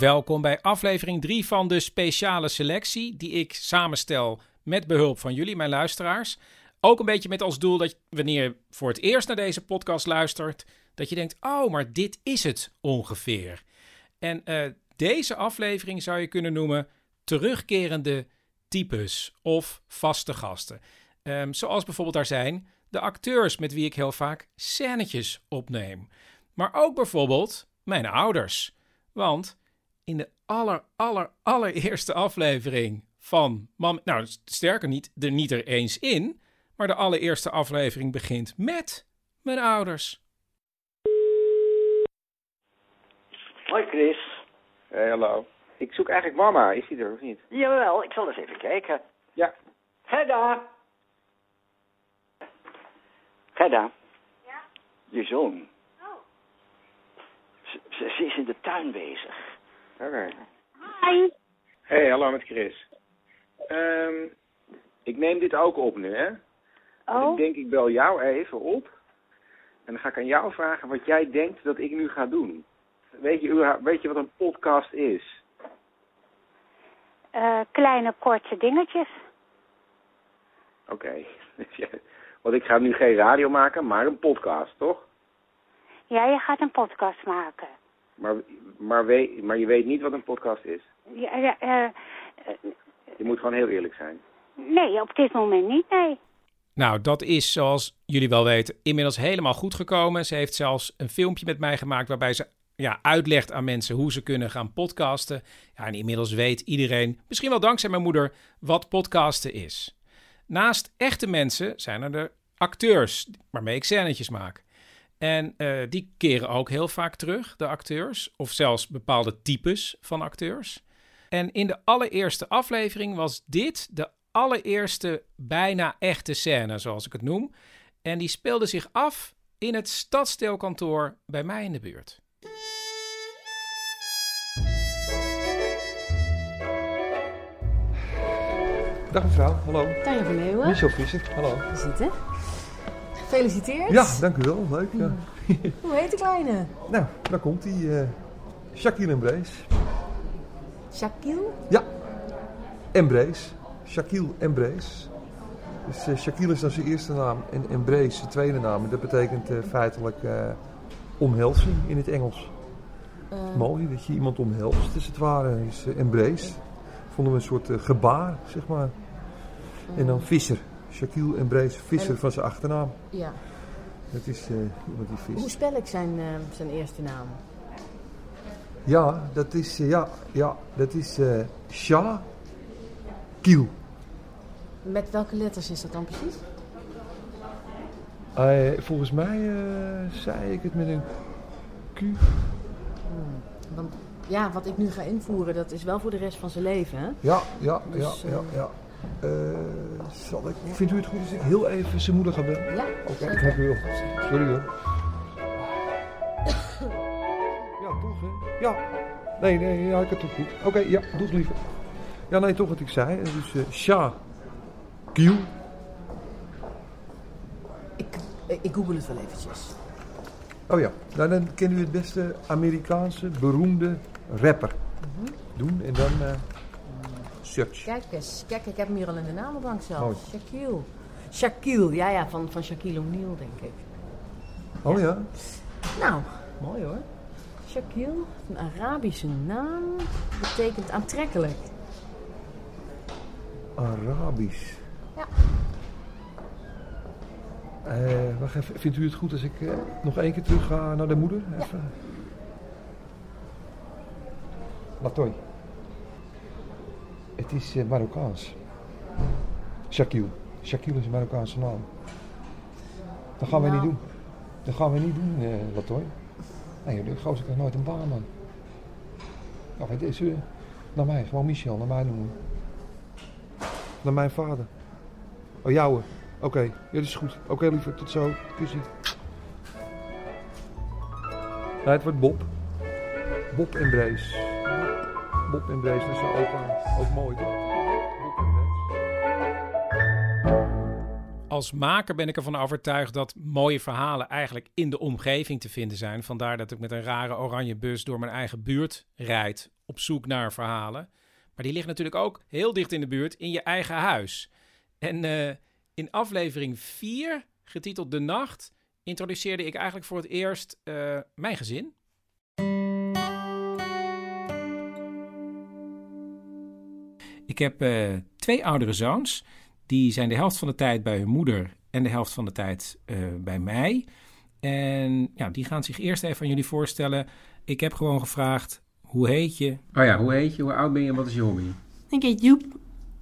Welkom bij aflevering 3 van de speciale selectie die ik samenstel met behulp van jullie, mijn luisteraars. Ook een beetje met als doel dat wanneer je voor het eerst naar deze podcast luistert, dat je denkt, oh, maar dit is het ongeveer. En eh, deze aflevering zou je kunnen noemen terugkerende types of vaste gasten. Ehm, zoals bijvoorbeeld daar zijn de acteurs met wie ik heel vaak scènetjes opneem. Maar ook bijvoorbeeld mijn ouders. Want in de aller, aller, allereerste aflevering van Mam... Nou, sterker niet, er niet er eens in. Maar de allereerste aflevering begint met mijn ouders. Hoi Chris. Hey, hallo. Ik zoek eigenlijk mama. Is die er of niet? Jawel, ik zal eens even kijken. Ja. Gerda. Gerda. Ja? Je zoon. Oh. Ze, ze, ze is in de tuin bezig. Oké. Hi. Hey, hallo met Chris. Ehm, ik neem dit ook op nu, hè? Oh, ik denk, ik bel jou even op. En dan ga ik aan jou vragen wat jij denkt dat ik nu ga doen. Weet je, weet je wat een podcast is? eh, kleine korte dingetjes. Oké. Want ik ga nu geen radio maken, maar een podcast, toch? Ja, je gaat een podcast maken. Maar, maar, weet, maar je weet niet wat een podcast is. Ja, ja, eh, eh, Je moet gewoon heel eerlijk zijn. nee, op dit moment niet, nee. Nou, dat is zoals jullie wel weten inmiddels helemaal goed gekomen. Ze heeft zelfs een filmpje met mij gemaakt waarbij ze ja, uitlegt aan mensen hoe ze kunnen gaan podcasten. Ja, en inmiddels weet iedereen, misschien wel dankzij mijn moeder, wat podcasten is. Naast echte mensen zijn er de acteurs waarmee ik scènetjes maak. En eh, die keren ook heel vaak terug, de acteurs, of zelfs bepaalde types van acteurs. En in de allereerste aflevering was dit de allereerste bijna echte scène, zoals ik het noem. En die speelde zich af in het stadsdeelkantoor bij mij in de buurt. Dag mevrouw, hallo. Tanja van Leeuwen. Michel Visser, hallo. Zitten. Gefeliciteerd. Ja, dank u wel, leuk. Hoe heet de kleine? Nou, daar komt hij. eh Shaquille Embrace. Shaquille? Ja, Embrace. Shaquille Embrace. Dus eh, Shaquille is dan zijn eerste naam en Embrace zijn tweede naam. En dat betekent eh, feitelijk omhelzing in het Engels. Mooi dat je iemand omhelst, als het ware. is eh, Embrace. Vonden we een soort gebaar, zeg maar. En dan Visser. Shaquille Embrace Visser En- van zijn achternaam. ja. Dat is eh, iemand die vist. Hoe spel ik zijn, eh, zijn eerste naam? Ja, dat is, eh, ja, ja, dat is Sha Kiel. Met welke letters is dat dan precies? Volgens mij zei ik het met een Q. Want ja, wat ik nu ga invoeren, dat is wel voor de rest van zijn leven, hè? Ja, ja, Dus, ja, ja, ja. Eh, zal ik, vindt u het goed als ik heel even zijn moeder ga bellen? Ja, Oké, zeker. dank u wel. Sorry hoor. Ja, toch hè? Ja. Nee, nee, ja, ik heb het toch goed. Oké, ja, doe het liever. Ja, nee, toch wat ik zei. Dus eh Sha Kiel. Ik, eh, ik google het wel eventjes. Oh ja, nou, dan kent u het beste Amerikaanse beroemde rapper. Doen en dan search. Kijk eens, kijk, ik heb hem hier al in de namenbank zelf. Mooi. Shaquille. Shaquille, ja, ja, van, van Shaquille O'Neal, denk ik. Oh ja? Nou, mooi hoor. Shaquille, een Arabische naam, betekent aantrekkelijk. Arabisch. Ja. Eh, wacht even, vindt u het goed als ik eh, nog één keer terug ga naar de moeder? Even. Latoy. Het is eh, Marokkaans. Shaquille. Shaquille is een Marokkaanse naam. Dat gaan we Nou. niet doen. Dat gaan we niet doen, eh Latoy. Nee, de gozer krijgt nooit een baan, man. Ja, het is uh, naar mij, gewoon Michel, naar mij noemen. Naar mijn vader. Oh, jouwe. Oké, ja, dat is goed. Oké, lieve, tot zo. Kussie. Nee, het wordt Bob. Bob en Brace. Bob en dat is wel ook, mooi, toch? Als maker ben ik ervan overtuigd dat mooie verhalen eigenlijk in de omgeving te vinden zijn. Vandaar dat ik met een rare oranje bus door mijn eigen buurt rijd op zoek naar verhalen. Maar die liggen natuurlijk ook heel dicht in de buurt in je eigen huis. En eh, in aflevering 4, getiteld De Nacht, introduceerde ik eigenlijk voor het eerst eh, mijn gezin. Ik heb eh, twee oudere zoons. Die zijn de helft van de tijd bij hun moeder en de helft van de tijd eh, bij mij. En ja, die gaan zich eerst even aan jullie voorstellen. Ik heb gewoon gevraagd, hoe heet je? Oh ja, hoe heet je? Hoe oud ben je en wat is je hobby? Ik heet Joep.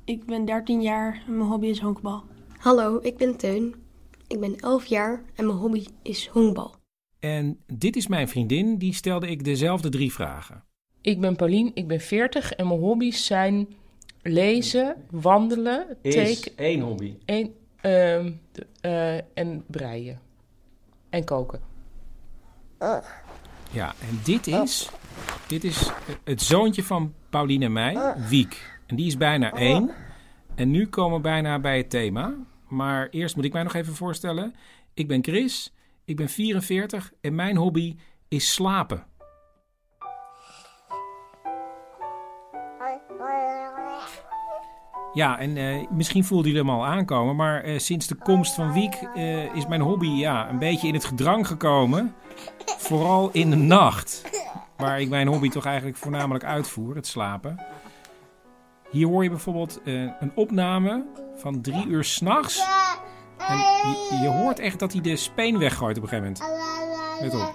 Ik ben 13 jaar en mijn hobby is honkbal. Hallo, ik ben Teun. Ik ben 11 jaar en mijn hobby is honkbal. En dit is mijn vriendin, die stelde ik dezelfde drie vragen. Ik ben Paulien, ik ben 40 en mijn hobby's zijn lezen, wandelen, teken één hobby. en, ehm, eh, en breien. En koken. Ja, en dit is, dit is het zoontje van Pauline en mij, Wiek. En die is bijna één. En nu komen we bijna bij het thema. Maar eerst moet ik mij nog even voorstellen. Ik ben Chris, ik ben 44 en mijn hobby is slapen. Ja, en eh, misschien voelden jullie hem al aankomen, maar eh, sinds de komst van Wiek eh, is mijn hobby ja, een beetje in het gedrang gekomen. Vooral in de nacht, waar ik mijn hobby toch eigenlijk voornamelijk uitvoer, het slapen. Hier hoor je bijvoorbeeld een opname van drie uur s'nachts. En je, je hoort echt dat hij de speen weggooit op een gegeven moment. Let op.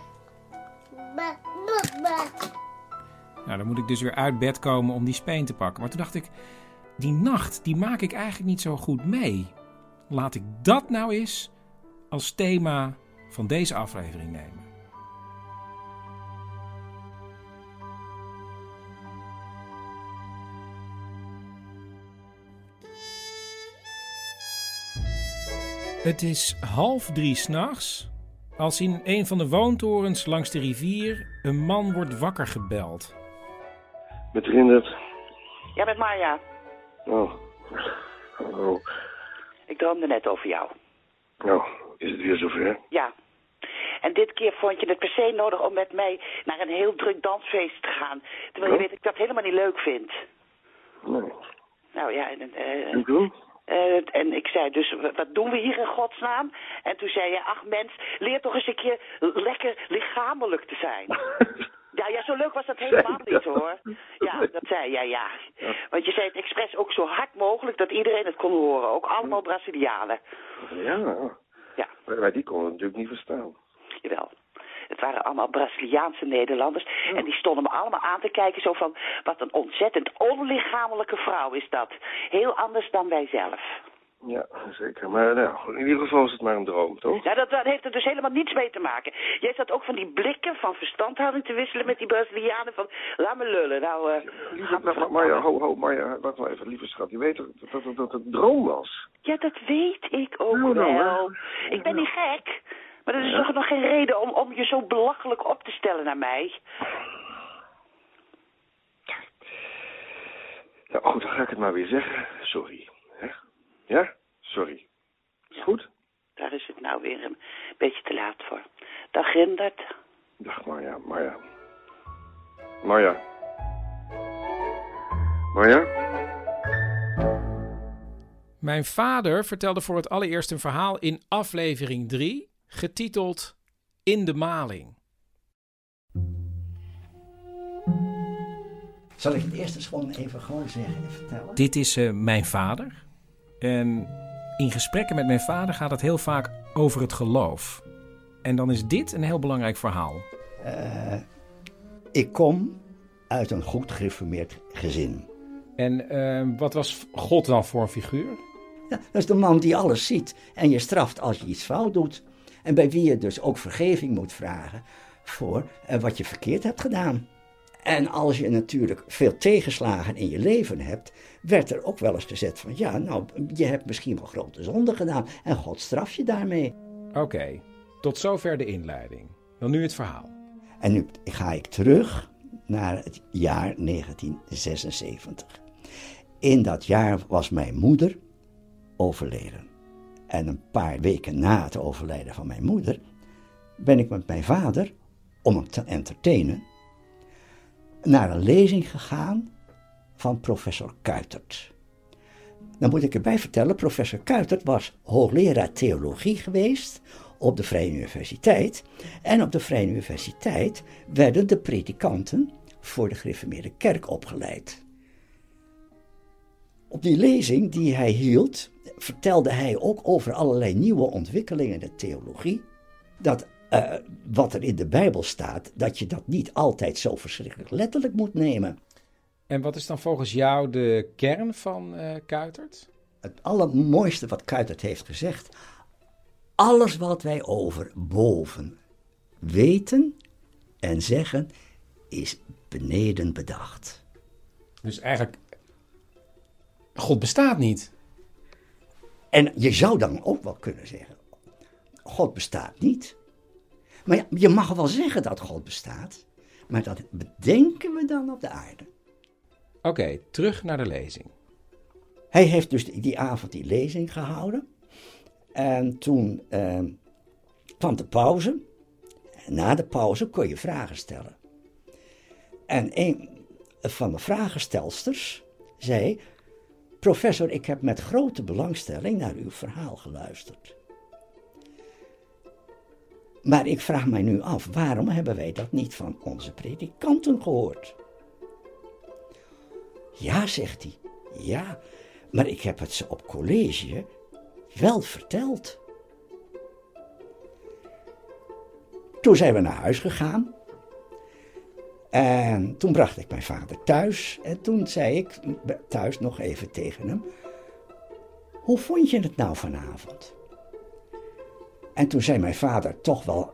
Nou, dan moet ik dus weer uit bed komen om die speen te pakken. Maar toen dacht ik, die nacht, die maak ik eigenlijk niet zo goed mee. Laat ik dat nou eens als thema van deze aflevering nemen. Het is half drie s'nachts als in een van de woontorens langs de rivier een man wordt wakker gebeld. Met Rindert. Ja, met Marja. Oh. Oh. Ik droomde net over jou. Nou, is het weer zover? Ja. En dit keer vond je het per se nodig om met mij naar een heel druk dansfeest te gaan. Terwijl je weet dat ik dat helemaal niet leuk vind. Nee. Nou ja, en, eh, En toen? eh, en ik zei dus, wat doen we hier in godsnaam? En toen zei je, ach mens, leer toch eens een keer lekker lichamelijk te zijn. Ja, ja, zo leuk was dat helemaal Zei niet dat? hoor. Ja, dat zei jij, ja. Want je zei het expres ook zo hard mogelijk dat iedereen het kon horen. Ook allemaal Brazilianen. Ja. Ja. Maar wij die konden het natuurlijk niet verstaan. Jawel. Het waren allemaal Braziliaanse Nederlanders. En die stonden me allemaal aan te kijken zo van... wat een ontzettend onlichamelijke vrouw is dat. Heel anders dan wij zelf. Ja, zeker. Maar nou, in ieder geval is het maar een droom, toch? Ja, dat, dat heeft er dus helemaal niets mee te maken. Jij zat ook van die blikken van verstandhouding te wisselen met die Brazilianen van... laat me lullen, nou... eh, Lieve, maar, maar, Marja, ho, ho, Marja, wacht maar even, lieve schat. Je weet toch dat, dat, dat, dat het een droom was? Ja, dat weet ik ook Nou, nou, wel. hè. Ik ben niet gek. Maar dat is Ja. toch nog geen reden om, om je zo belachelijk op te stellen naar mij? Ja, goed, dan ga ik het maar weer zeggen. Sorry. Ja? Sorry. Is goed? Daar is het nou weer een beetje te laat voor. Dag Rindert. Dag Marja, Marja. Marja. Marja? Mijn vader vertelde voor het allereerst een verhaal in aflevering 3, getiteld In de Maling. Zal ik het eerst eens gewoon even gewoon zeggen en vertellen? Dit is eh, mijn vader. En in gesprekken met mijn vader gaat het heel vaak over het geloof. En dan is dit een heel belangrijk verhaal. Eh, ik kom uit een goed gereformeerd gezin. En eh, wat was God dan voor een figuur? Ja, dat is de man die alles ziet en je straft als je iets fout doet. En bij wie je dus ook vergeving moet vragen voor eh, wat je verkeerd hebt gedaan. En als je natuurlijk veel tegenslagen in je leven hebt, werd er ook wel eens gezegd van ja, nou, je hebt misschien wel grote zonden gedaan en God straft je daarmee. Oké, tot zover de inleiding. Dan nu het verhaal. En nu ga ik terug naar het jaar 1976. In dat jaar was mijn moeder overleden. En een paar weken na het overlijden van mijn moeder ben ik met mijn vader, om hem te entertainen, naar een lezing gegaan van professor Kuitert. Dan moet ik erbij vertellen, professor Kuitert was hoogleraar theologie geweest op de Vrije Universiteit. En op de Vrije Universiteit werden de predikanten voor de gereformeerde kerk opgeleid. Op die lezing die hij hield, vertelde hij ook over allerlei nieuwe ontwikkelingen in de theologie. Dat uh, wat er in de Bijbel staat, dat je dat niet altijd zo verschrikkelijk letterlijk moet nemen. En wat is dan volgens jou de kern van uh, Kuitert? Het allermooiste wat Kuitert heeft gezegd. Alles wat wij over boven weten en zeggen, is beneden bedacht. Dus eigenlijk, God bestaat niet. En je zou dan ook wel kunnen zeggen, God bestaat niet. Maar ja, je mag wel zeggen dat God bestaat, maar dat bedenken we dan op de aarde. Oké, okay, terug naar de lezing. Hij heeft dus die, avond die lezing gehouden. En toen eh, kwam de pauze. En na de pauze kon je vragen stellen. En een van de vragenstelsters zei: Professor, ik heb met grote belangstelling naar uw verhaal geluisterd. Maar ik vraag mij nu af, waarom hebben wij dat niet van onze predikanten gehoord? Ja, zegt hij, ja, maar ik heb het ze op college wel verteld. Toen zijn we naar huis gegaan. En toen bracht ik mijn vader thuis. En toen zei ik thuis nog even tegen hem: Hoe vond je het nou vanavond? En toen zei mijn vader toch wel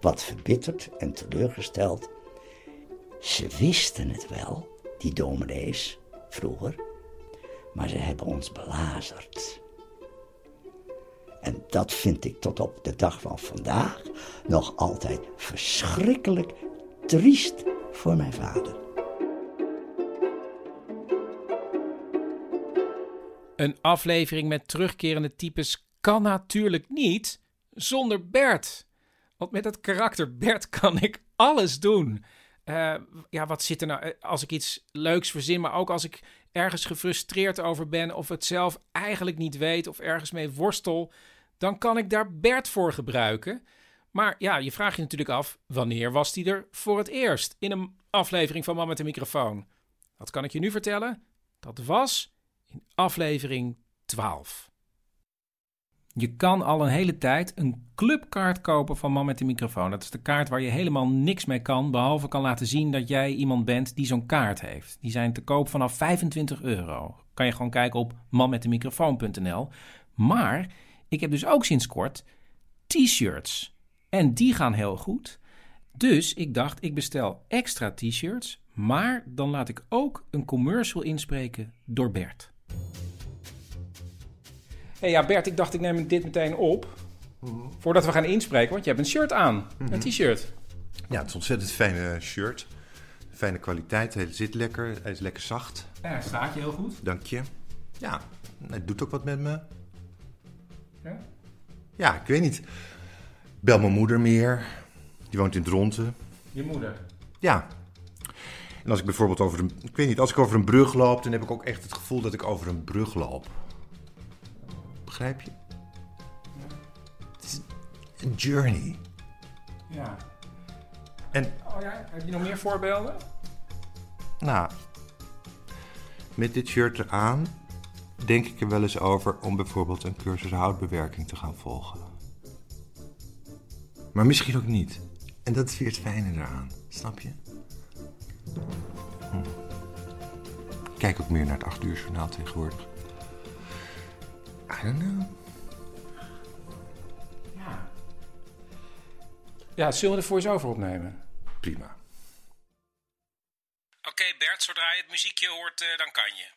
wat verbitterd en teleurgesteld. Ze wisten het wel, die dominees, vroeger, maar ze hebben ons belazerd. En dat vind ik tot op de dag van vandaag nog altijd verschrikkelijk triest voor mijn vader. Een aflevering met terugkerende types kan natuurlijk niet zonder Bert. Want met dat karakter Bert kan ik alles doen. Uh, ja, wat zit er nou? eh, Als ik iets leuks verzin, maar ook als ik ergens gefrustreerd over ben of het zelf eigenlijk niet weet of ergens mee worstel, dan kan ik daar Bert voor gebruiken. Maar ja, je vraagt je natuurlijk af, wanneer was die er voor het eerst in een aflevering van Man met de microfoon? Dat kan ik je nu vertellen. Dat was in aflevering 12. Je kan al een hele tijd een clubkaart kopen van Man met de microfoon. Dat is de kaart waar je helemaal niks mee kan, behalve kan laten zien dat jij iemand bent die zo'n kaart heeft. Die zijn te koop vanaf 25 euro. Kan je gewoon kijken op manmetdemicrofoon.nl. Maar ik heb dus ook sinds kort t-shirts. En die gaan heel goed. Dus ik dacht, ik bestel extra t-shirts, maar dan laat ik ook een commercial inspreken door Bert. Hey, ja, Bert, ik dacht ik neem dit meteen op. Voordat we gaan inspreken, want je hebt een shirt aan. Een t-shirt. Ja, het is een ontzettend fijne shirt. Fijne kwaliteit, hij zit lekker, hij is lekker zacht. Ja, hij staat je heel goed. Dank je. Ja, het doet ook wat met me. Ja? Ja, ik weet niet. Bel mijn moeder meer. Die woont in Dronten. Je moeder. Ja. En als ik bijvoorbeeld over een... Ik weet niet, als ik over een brug loop... dan heb ik ook echt het gevoel dat ik over een brug loop. Begrijp je? Het is een journey. Ja. En, Oh ja, heb je nog meer voorbeelden? nou... Met dit shirt eraan... denk ik er wel eens over om bijvoorbeeld een cursus houtbewerking te gaan volgen. Maar misschien ook niet. En dat is weer het fijne eraan. Snap je? Hm. Kijk ook meer naar het 8 uur journaal tegenwoordig. I don't know. Ja. Ja, zullen we de voice-over opnemen? Prima. Oké Bert, zodra je het muziekje hoort, eh, dan kan je.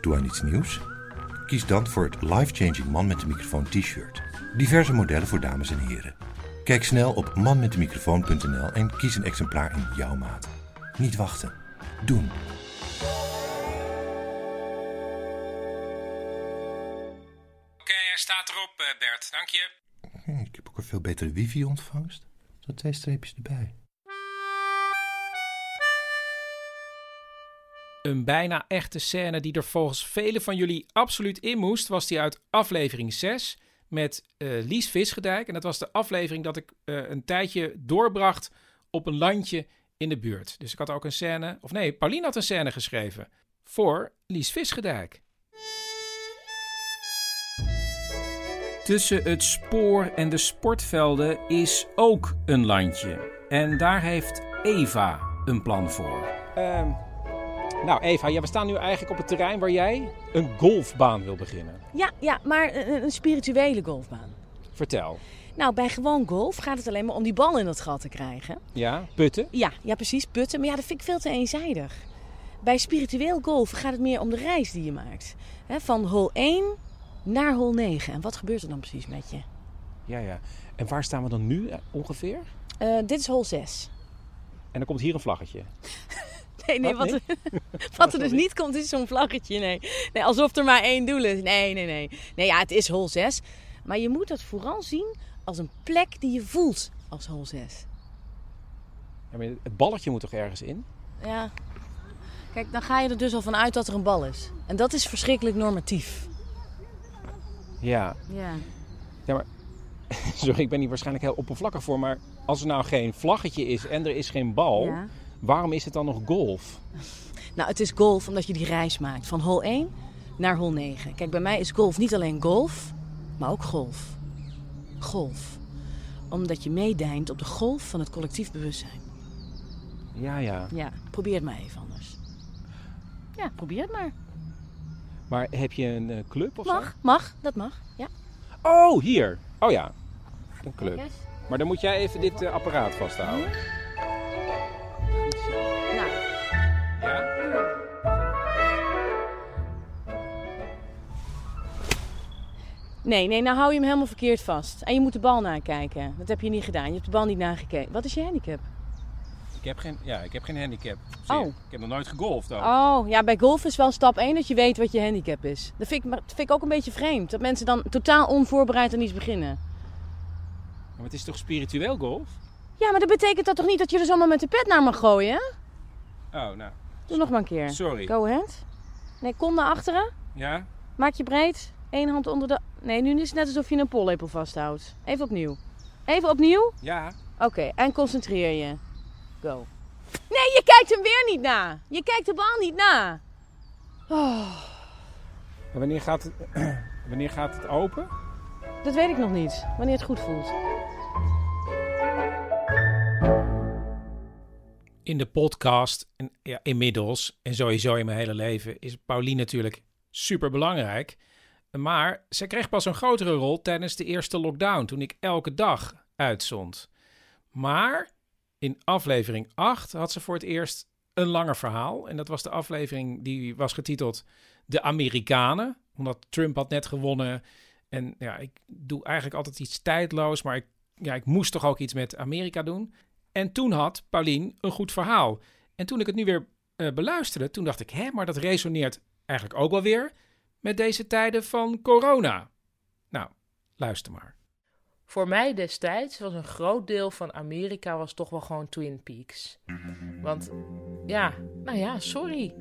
Doe aan iets nieuws? Kies dan voor het life-changing man met de microfoon t-shirt. Diverse modellen voor dames en heren. Kijk snel op manmetdemicrofoon.nl en kies een exemplaar in jouw maat. Niet wachten. Doen. Staat erop, eh, Bert. Dank je. Ik heb ook een veel betere wifi-ontvangst. Zo twee streepjes erbij. Een bijna echte scène die er volgens velen van jullie absoluut in moest, was die uit aflevering 6 met eh, Lies Visgedijk. En dat was de aflevering dat ik eh, een tijdje doorbracht op een landje in de buurt. Dus ik had ook een scène, of nee, Pauline had een scène geschreven voor Lies Visgedijk. Tussen het spoor en de sportvelden is ook een landje. En daar heeft Eva een plan voor. Ehm, nou, Eva, ja, we staan nu eigenlijk op het terrein waar jij een golfbaan wil beginnen. Ja, ja maar een, een spirituele golfbaan. Vertel. Nou, bij gewoon golf gaat het alleen maar om die bal in dat gat te krijgen. Ja, putten? Ja, ja, precies, putten. Maar ja, dat vind ik veel te eenzijdig. Bij spiritueel golf gaat het meer om de reis die je maakt. Hè, van hole 1 naar hole 9. En wat gebeurt er dan precies met je? Ja, ja. En waar staan we dan nu eh, ongeveer? Eh, dit is hole 6. En dan komt hier een vlaggetje. Nee, nee, Wat, wat, nee? wat er dus niet komt is zo'n vlaggetje. Nee. nee, alsof er maar één doel is. Nee, nee, nee. Nee, ja, het is hole 6. Maar je moet dat vooral zien als een plek die je voelt als hole 6. Ja, maar het balletje moet toch ergens in? Ja. Kijk, dan ga je er dus al vanuit dat er een bal is. En dat is verschrikkelijk normatief. Ja. Ja. Ja, maar... Sorry, ik ben hier waarschijnlijk heel oppervlakkig voor, maar als er nou geen vlaggetje is en er is geen bal, Ja. waarom is het dan nog golf? Nou, het is golf omdat je die reis maakt. Van hole 1 naar hole 9. Kijk, bij mij is golf niet alleen golf, maar ook golf. Golf. Omdat je meedijnt op de golf van het collectief bewustzijn. Ja, ja. Ja, probeer het maar even anders. Ja, probeer het maar. Maar heb je een eh, club of zo? Mag, mag, dat mag. Ja. Oh, hier. Oh ja, een club. Maar dan moet jij even dit eh, apparaat vasthouden. Nou. Ja? Nee, nee, nou hou je hem helemaal verkeerd vast. En je moet de bal nakijken. Dat heb je niet gedaan. Je hebt de bal niet nagekeken. Wat is je handicap? Ik heb geen, ja, ik heb geen handicap. Oh. Ik heb nog nooit gegolfd ook. Oh, ja, bij golf is wel stap 1 dat je weet wat je handicap is. Dat vind ik, maar dat vind ik ook een beetje vreemd. Dat mensen dan totaal onvoorbereid aan iets beginnen. Maar het is toch spiritueel golf? Ja, maar dat betekent dat toch niet dat je er zomaar met de pet naar mag gooien? Oh, nou. Doe nog maar een keer. Sorry. Go ahead. Nee, kom naar achteren. Ja? Maak je breed. Eén hand onder de... Nee, nu is het net alsof je een pollepel vasthoudt. Even opnieuw. Even opnieuw. Ja. Oké, en concentreer je. Go. Nee, je kijkt hem weer niet na. Je kijkt de bal niet na. Oh, wanneer gaat het, wanneer gaat het open? dat weet ik nog niet. Wanneer het goed voelt. In de podcast, en ja, inmiddels en sowieso in mijn hele leven, is Pauline natuurlijk super belangrijk. Maar ze kreeg pas een grotere rol tijdens de eerste lockdown, toen ik elke dag uitzond. Maar in aflevering 8 had ze voor het eerst een langer verhaal. En dat was de aflevering die was getiteld De Amerikanen. Omdat Trump had net gewonnen. En ja, ik doe eigenlijk altijd iets tijdloos, maar ik, ja, ik moest toch ook iets met Amerika doen. En toen had Paulien een goed verhaal. En toen ik het nu weer eh, beluisterde, toen dacht ik, hè, maar dat resoneert eigenlijk ook wel weer met deze tijden van corona. Nou, luister maar. Voor mij destijds was een groot deel van Amerika was toch wel gewoon Twin Peaks. Want ja, nou ja, sorry.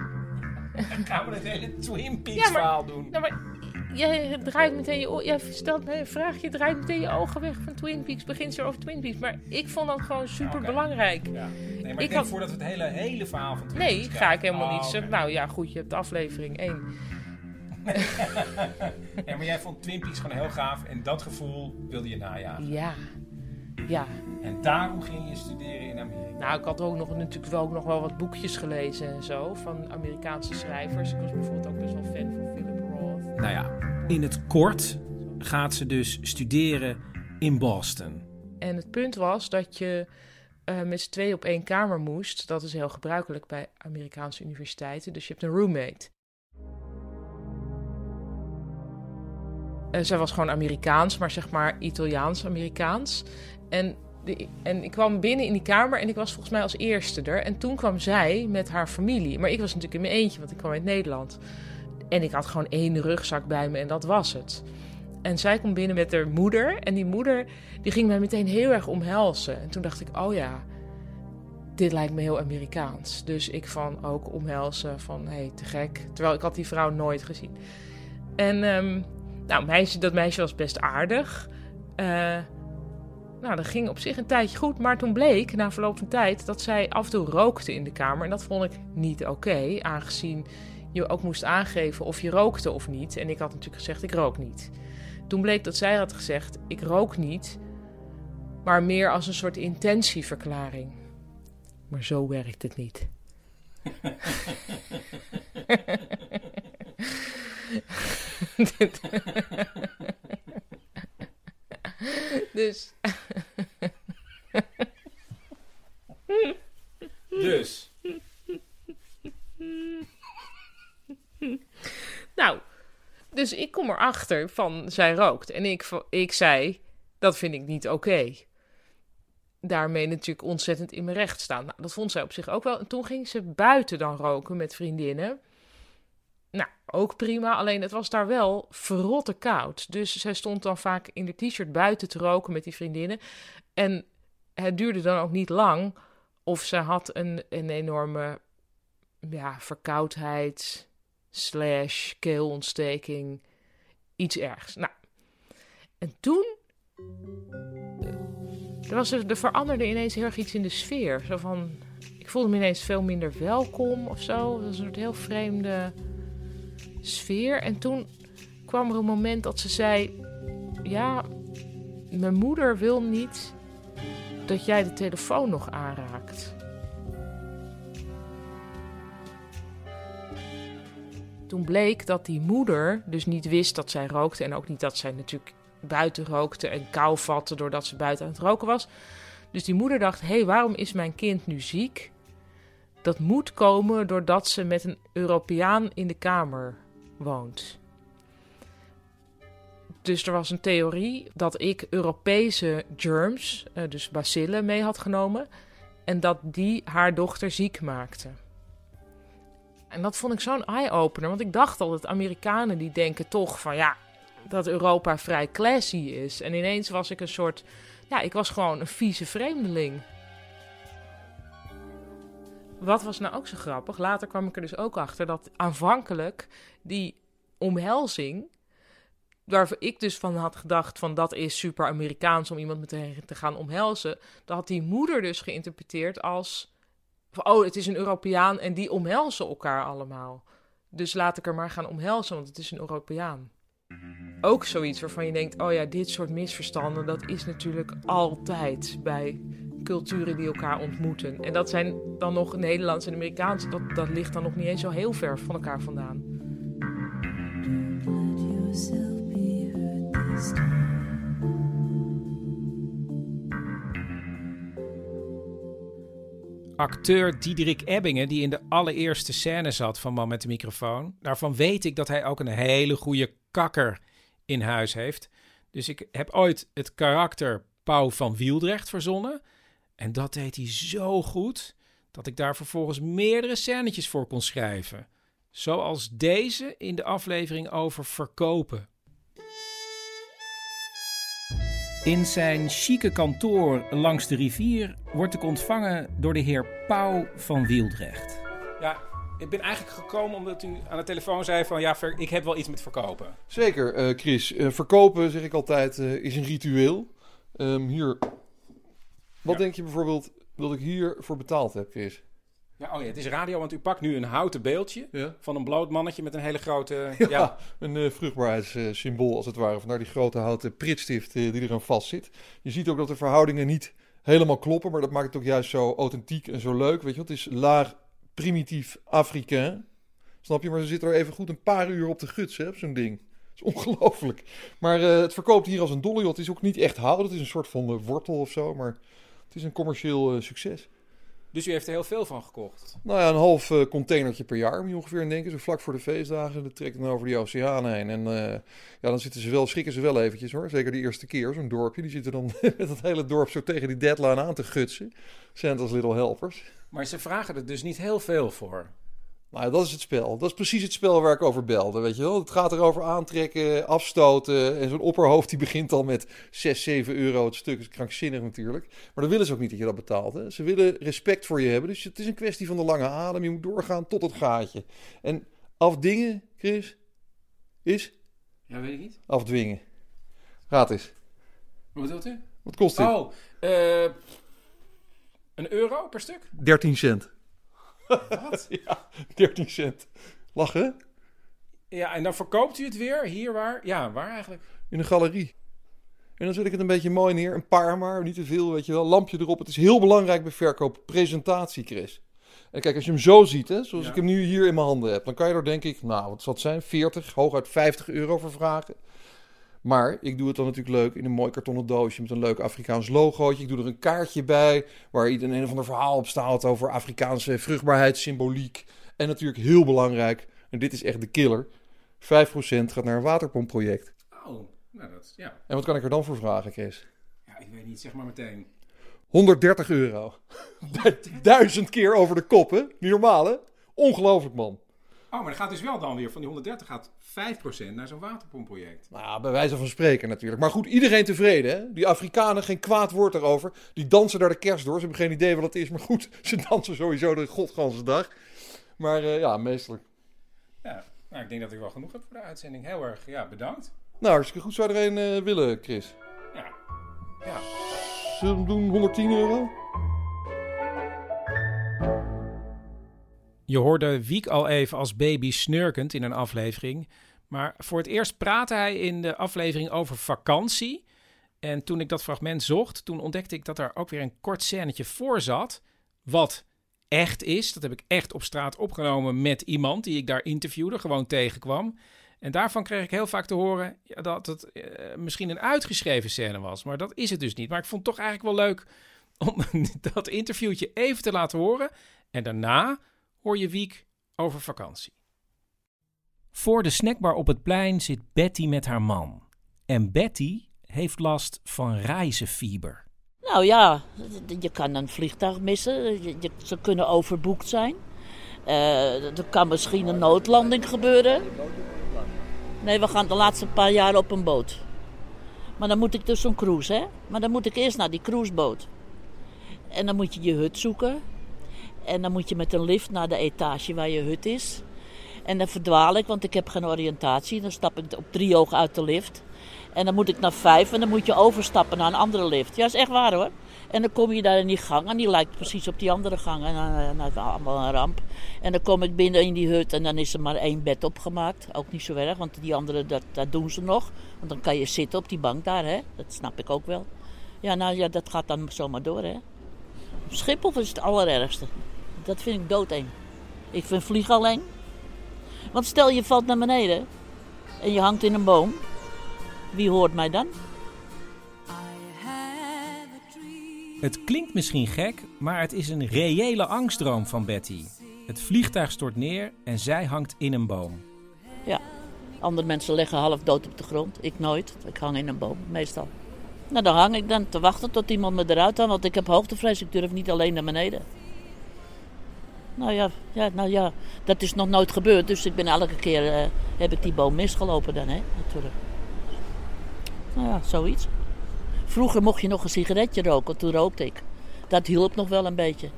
Gaan we het hele Twin Peaks Ja, maar- verhaal doen? Nou, maar jij draait meteen je jij stelt mij een vraag, je draait meteen je ogen weg van Twin Peaks, begint er over Twin Peaks. Maar ik vond dat gewoon super belangrijk. Nee, maar ik, Ik had- voordat we het hele, hele verhaal van Twin Nee, Peaks ga ik helemaal Oh, niet. zeggen. Nou ja, goed, je hebt aflevering 1. Ja, maar jij vond Twin Peaks gewoon heel gaaf en dat gevoel wilde je najagen. Ja. Ja. En daarom ging je studeren in Amerika. Nou, ik had ook nog, natuurlijk wel, ook nog wel wat boekjes gelezen en zo van Amerikaanse schrijvers. Ik was bijvoorbeeld ook best wel fan van Philip Roth. Nou ja, in het kort gaat ze dus studeren in Boston. En het punt was dat je eh, met z'n tweeën op één kamer moest. Dat is heel gebruikelijk bij Amerikaanse universiteiten. Dus je hebt een roommate. Uh, zij was gewoon Amerikaans, maar zeg maar Italiaans-Amerikaans. En, en ik kwam binnen in die kamer en ik was volgens mij als eerste er. En toen kwam zij met haar familie. Maar ik was natuurlijk in mijn eentje, want ik kwam uit Nederland. En ik had gewoon één rugzak bij me en dat was het. En zij komt binnen met haar moeder. En die moeder die ging mij meteen heel erg omhelzen. En toen dacht ik, oh ja, dit lijkt me heel Amerikaans. Dus ik van ook omhelzen van, hé, hey, te gek. Terwijl ik had die vrouw nooit gezien. En um, nou, meisje, dat meisje was best aardig. Uh, nou, dat ging op zich een tijdje goed. Maar toen bleek, na verloop van tijd, dat zij af en toe rookte in de kamer. En dat vond ik niet oké, aangezien je ook moest aangeven of je rookte of niet. En ik had natuurlijk gezegd, ik rook niet. Toen bleek dat zij had gezegd: Ik rook niet, maar meer als een soort intentieverklaring. Maar zo werkt het niet. dus. dus. nou, dus ik kom erachter van zij rookt. En ik, ik zei, dat vind ik niet oké. Daarmee natuurlijk ontzettend in mijn recht staan. Nou, dat vond zij op zich ook wel. En toen ging ze buiten dan roken met vriendinnen. Nou, ook prima. Alleen het was daar wel verrotte koud. Dus zij stond dan vaak in de t-shirt buiten te roken met die vriendinnen. En het duurde dan ook niet lang. Of ze had een, een enorme ja, verkoudheid slash keelontsteking, iets ergs. Nou, en toen. Er, was er veranderde ineens heel erg iets in de sfeer. Zo van. Ik voelde me ineens veel minder welkom of zo. Dat was een soort heel vreemde sfeer. En toen kwam er een moment dat ze zei: Ja, mijn moeder wil niet dat jij de telefoon nog aanraakt. Toen bleek dat die moeder dus niet wist dat zij rookte. En ook niet dat zij natuurlijk buiten rookte en kou vatte doordat ze buiten aan het roken was. Dus die moeder dacht: hé, hey, waarom is mijn kind nu ziek? Dat moet komen doordat ze met een Europeaan in de kamer Dus er was een theorie dat ik Europese germs, eh, dus bacillen, mee had genomen. En dat die haar dochter ziek maakte. En dat vond ik zo'n eye-opener. Want ik dacht al dat Amerikanen die denken toch van ja, dat Europa vrij classy is. En ineens was ik een soort. Ja, ik was gewoon een vieze vreemdeling. Wat was nou ook zo grappig? Later kwam ik er dus ook achter dat aanvankelijk die omhelzing. Waar ik dus van had gedacht van dat is super Amerikaans om iemand meteen te gaan omhelzen. Dat had die moeder dus geïnterpreteerd als oh, het is een Europeaan en die omhelzen elkaar allemaal. Dus laat ik er maar gaan omhelzen, want het is een Europeaan. Ook zoiets waarvan je denkt, oh ja, dit soort misverstanden, dat is natuurlijk altijd bij culturen die elkaar ontmoeten. En dat zijn dan nog Nederlands en Amerikaans, dat, dat ligt dan nog niet eens zo heel ver van elkaar vandaan. acteur Diederik Ebbingen, die in de allereerste scène zat van Man met de microfoon. Daarvan weet ik dat hij ook een hele goede kakker in huis heeft. Dus ik heb ooit het karakter Pauw van Wieldrecht verzonnen. En dat deed hij zo goed dat ik daar vervolgens meerdere scènetjes voor kon schrijven. Zoals deze in de aflevering over verkopen. In zijn chique kantoor langs de rivier wordt ik ontvangen door de heer Pauw van Wieldrecht. Ja, ik ben eigenlijk gekomen omdat u aan de telefoon zei van ja, ik heb wel iets met verkopen. Zeker, uh, Chris. Uh, verkopen, zeg ik altijd, uh, is een ritueel. Um, hier, wat ja. denk je bijvoorbeeld dat ik hiervoor betaald heb, Chris? Ja, oh ja, het is radio, want u pakt nu een houten beeldje ja. van een bloot mannetje met een hele grote... Ja, ja. een uh, vruchtbaarheidssymbool als het ware. Vandaar die grote houten pritstift uh, die er aan vast zit. Je ziet ook dat de verhoudingen niet helemaal kloppen, maar dat maakt het ook juist zo authentiek en zo leuk. Weet je, het is laag primitief Afrikaan. Snap je? Maar ze zitten er even goed een paar uur op de guts, hè, op zo'n ding. is ongelooflijk. Maar eh, het verkoopt hier als een dolle. Het is ook niet echt hout. Het is een soort van eh, wortel of zo. Maar het is een commercieel eh, succes. Dus u heeft er heel veel van gekocht. Nou ja, een half eh, containertje per jaar moet je ongeveer aan denken. Zo vlak voor de feestdagen. Dat trekt dan over die oceaan heen. En eh, ja, dan zitten ze wel, schrikken ze wel eventjes hoor. Zeker de eerste keer, zo'n dorpje. Die zitten dan met het hele dorp zo tegen die deadline aan te gutsen. Santa's Little Helpers. Maar ze vragen er dus niet heel veel voor. Nou, dat is het spel. Dat is precies het spel waar ik over belde, weet je wel. Het gaat erover aantrekken, afstoten. En zo'n opperhoofd die begint al met 6, 7 euro het stuk. Is krankzinnig natuurlijk. Maar dan willen ze ook niet dat je dat betaalt. Hè. Ze willen respect voor je hebben. Dus het is een kwestie van de lange adem. Je moet doorgaan tot het gaatje. En afdingen, Chris, is Ja, weet ik niet. afdwingen. Gratis. Wat bedoelt u? Wat kost dit? Oh, eh, een euro per stuk? 13 cent. Wat? ja, 13 cent. Lachen? Ja, en dan verkoopt u het weer hier waar? Ja, waar eigenlijk? In een galerie. En dan zet ik het een beetje mooi neer. Een paar maar, niet te veel, weet je wel. Lampje erop. Het is heel belangrijk bij verkoop. Presentatie, Chris. En kijk, als je hem zo ziet, hè, zoals Ja. ik hem nu hier in mijn handen heb, dan kan je er denk ik, nou, wat zal het zijn? 40, hooguit 50 euro voor vragen. Maar ik doe het dan natuurlijk leuk in een mooi kartonnen doosje met een leuk Afrikaans logootje. Ik doe er een kaartje bij waar een een of ander verhaal op staat over Afrikaanse vruchtbaarheidssymboliek. En natuurlijk heel belangrijk, en dit is echt de killer, 5% gaat naar een waterpompproject. Oh, nou dat, ja. En wat kan ik er dan voor vragen, Chris? Ja, ik weet niet, zeg maar meteen. 130 euro. Duizend keer over de kop, hè? Niet normaal, hè? Ongelooflijk, man. Oh, maar dan gaat dus wel dan weer van die 130 gaat 5% naar zo'n waterpompproject. Nou, bij wijze van spreken natuurlijk. Maar goed, iedereen tevreden, hè? Die Afrikanen, geen kwaad woord erover. Die dansen daar de kerst door. Ze hebben geen idee wat het is, maar goed, ze dansen sowieso de godganse dag. Maar eh, ja, meestelijk. Ja, nou, ik denk dat ik wel genoeg heb voor de uitzending. Heel erg, ja, bedankt. Nou, hartstikke goed. Zou er een eh, willen, Chris? Ja. Ja. Zullen we hem doen 110 euro? Je hoorde Wiek al even als baby snurkend in een aflevering. Maar voor het eerst praatte hij in de aflevering over vakantie. En toen ik dat fragment zocht, toen ontdekte ik dat er ook weer een kort scènetje voor zat. Wat echt is. Dat heb ik echt op straat opgenomen met iemand die ik daar interviewde, gewoon tegenkwam. En daarvan kreeg ik heel vaak te horen dat het eh, misschien een uitgeschreven scène was. Maar dat is het dus niet. Maar ik vond het toch eigenlijk wel leuk om dat interviewtje even te laten horen. En daarna hoor je Wiek over vakantie. Voor de snackbar op het plein zit Betty met haar man. En Betty heeft last van reizenfieber. Nou ja, je kan een vliegtuig missen. Je, ze kunnen overboekt zijn. Eh, er kan misschien een noodlanding gebeuren. Nee, we gaan de laatste paar jaar op een boot. Maar dan moet ik dus zo'n cruise, hè? Maar dan moet ik eerst naar die cruiseboot. En dan moet je je hut zoeken. En dan moet je met een lift naar de etage waar je hut is. En dan verdwaal ik, want ik heb geen oriëntatie. Dan stap ik op drie ogen uit de lift. En dan moet ik naar vijf en dan moet je overstappen naar een andere lift. Ja, is echt waar hoor. En dan kom je daar in die gang en die lijkt precies op die andere gang. En dan nou, is allemaal een ramp. En dan kom ik binnen in die hut en dan is er maar één bed opgemaakt. Ook niet zo erg, want die andere, dat, dat doen ze nog. Want dan kan je zitten op die bank daar, hè. Dat snap ik ook wel. Ja, nou ja, dat gaat dan zomaar door, hè. Schiphol is het allerergste. Dat vind ik doodeng. Ik vind vliegen al eng. Want stel je valt naar beneden en je hangt in een boom. Wie hoort mij dan? Het klinkt misschien gek, maar het is een reële angstdroom van Betty. Het vliegtuig stort neer en zij hangt in een boom. Ja, andere mensen liggen half dood op de grond. Ik nooit. Ik hang in een boom, meestal. Nou, dan hang ik dan te wachten tot iemand me eruit haalt, want ik heb hoogtevrees. Ik durf niet alleen naar beneden. Nou ja, ja, nou ja, dat is nog nooit gebeurd. Dus ik ben elke keer, eh, heb ik die boom misgelopen dan, hè, natuurlijk. Nou ja, zoiets. Vroeger mocht je nog een sigaretje roken, toen rookte ik. Dat hielp nog wel een beetje.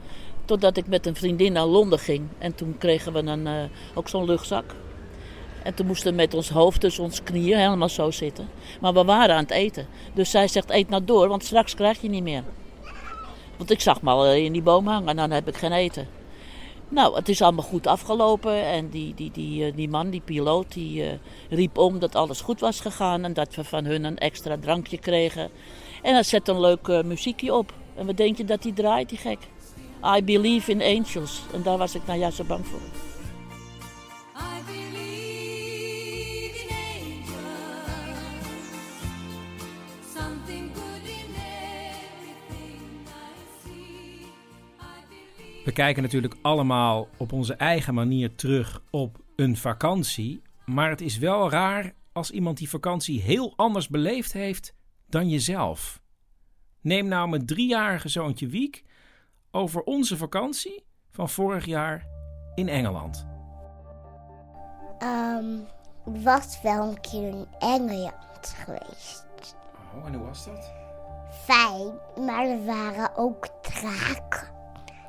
Totdat ik met een vriendin naar Londen ging. En toen kregen we een, eh, ook zo'n luchtzak. En toen moesten we met ons hoofd tussen ons knieën helemaal zo zitten. Maar we waren aan het eten. Dus zij zegt, eet nou door, want straks krijg je niet meer. Want ik zag me al in die boom hangen en dan heb ik geen eten. Nou, het is allemaal goed afgelopen. En die, die, die, eh, die man, die piloot, die eh, riep om dat alles goed was gegaan. En dat we van hun een extra drankje kregen. En hij zet een leuk eh, muziekje op. En wat denk je dat die draait, die gek? I Believe in Angels. En daar was ik nou juist zo bang voor. We kijken natuurlijk allemaal op onze eigen manier terug op een vakantie. Maar het is wel raar als iemand die vakantie heel anders beleefd heeft dan jezelf. Neem nou mijn driejarige zoontje Wiek over onze vakantie van vorig jaar in Engeland. Ehm, ik was wel een keer in Engeland geweest. Oh, en hoe was dat? Fijn, maar er waren ook draken.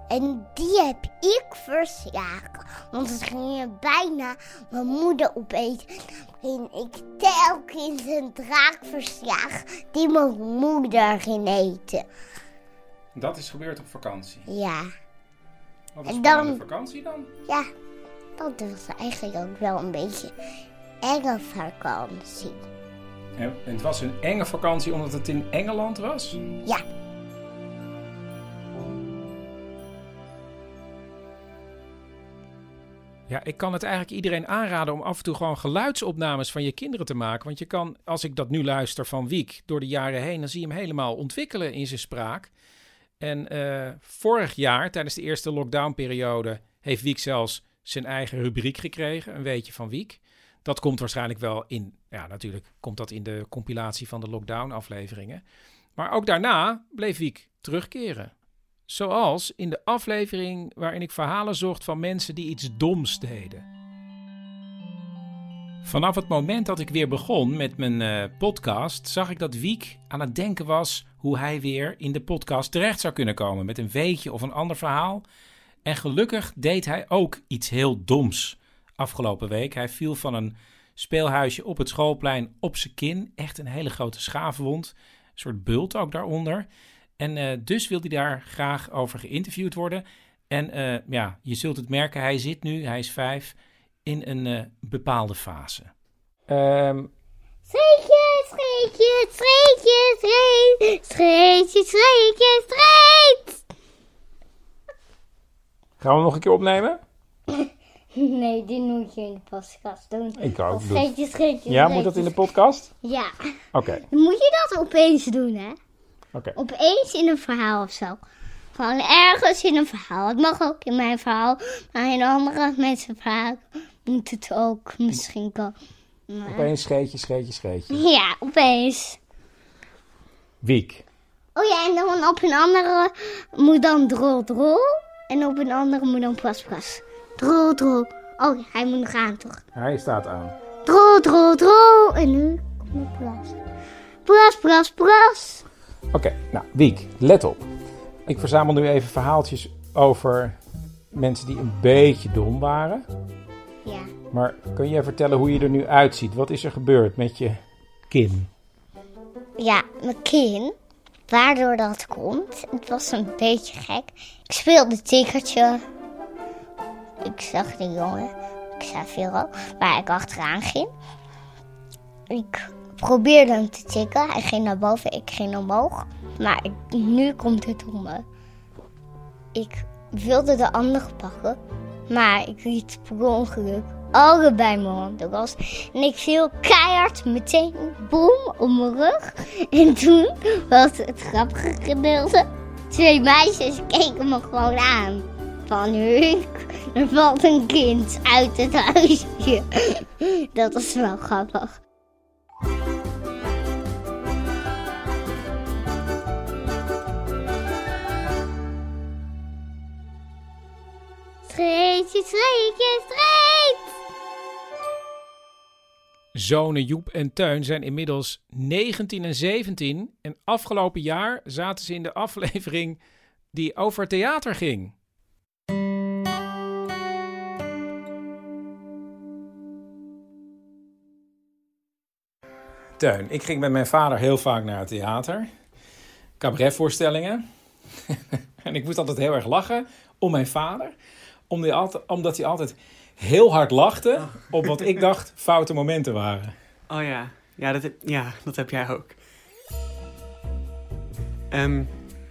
En die heb ik verslagen. Want het ging je bijna mijn moeder opeten. En ik telkens een draak verslagen die mijn moeder ging eten. Dat is gebeurd op vakantie. Ja. Wat En is dan- dan... vakantie dan? Ja, dat was eigenlijk ook wel een beetje enge vakantie. En het was een enge vakantie omdat het in Engeland was? Ja. Ja, ik kan het eigenlijk iedereen aanraden om af en toe gewoon geluidsopnames van je kinderen te maken. Want je kan, als ik dat nu luister van Wiek door de jaren heen, dan zie je hem helemaal ontwikkelen in zijn spraak. En eh, vorig jaar, tijdens de eerste lockdownperiode, heeft Wiek zelfs zijn eigen rubriek gekregen, een weetje van Wiek. Dat komt waarschijnlijk wel in, ja natuurlijk komt dat in de compilatie van de lockdown afleveringen. Maar ook daarna bleef Wiek terugkeren. Zoals in de aflevering waarin ik verhalen zocht van mensen die iets doms deden. Vanaf het moment dat ik weer begon met mijn eh, podcast, zag ik dat Wiek aan het denken was hoe hij weer in de podcast terecht zou kunnen komen met een weetje of een ander verhaal. En gelukkig deed hij ook iets heel doms afgelopen week. Hij viel van een speelhuisje op het schoolplein op zijn kin. Echt een hele grote schaafwond. Een soort bult ook daaronder. En eh, dus wil hij daar graag over geïnterviewd worden. En eh, ja, je zult het merken, hij zit nu, hij is vijf, in een eh, bepaalde fase. Ehm, Streetje, streetje, streetje, streetje, streetje, streetje, streetje. gaan we nog een keer opnemen? Nee, die moet je in de podcast doen. Ik ook. Of Streetje, streetje, Ja, moet dat in de podcast? Ja. Oké, Dan moet je dat opeens doen, hè? Oké. Opeens in een verhaal of zo. Gewoon ergens in een verhaal. Het mag ook in mijn verhaal. Maar in andere mensen verhaal moet het ook misschien komen. Maar- Opeens scheetje, scheetje, scheetje. Ja, opeens. Wiek. Oh ja, en dan op een andere moet dan drol drol. En op een andere moet dan pras pras. Drol drol. Oh, hij moet nog aan toch? Hij staat aan. Drol drol drol. En nu komt pras. Pras pras pras. Oké, nou, Wiek, let op. Ik verzamel nu even verhaaltjes over mensen die een beetje dom waren. Ja. Maar kun je vertellen hoe je er nu uitziet? Wat is er gebeurd met je kin? Ja, mijn kin. Waardoor dat komt. Het was een beetje gek. Ik speelde tikkertje. Ik zag de jongen. Ik zei veel waar ik achteraan ging. Ik probeerde hem te tikken. Hij ging naar boven, ik ging omhoog. Maar nu komt het om me. Ik wilde de andere pakken. Maar ik liet per ongeluk allebei mijn handen. En ik viel keihard meteen boem op mijn rug. En toen was het grappige gedeelte. Twee meisjes keken me gewoon aan. Van Huuk, er valt een kind uit het huisje. Dat was wel grappig. Streetje, streetje, street! Zonen Joep en Teun zijn inmiddels 19 en 17. En afgelopen jaar zaten ze in de aflevering die over theater ging. Teun, ik ging met mijn vader heel vaak naar het theater. Cabaretvoorstellingen. en ik moest altijd heel erg lachen om mijn vader. Omdat hij altijd, omdat hij altijd heel hard lachte op wat ik dacht foute momenten waren. Oh ja, ja dat heb, ja, dat heb jij ook. Ehm,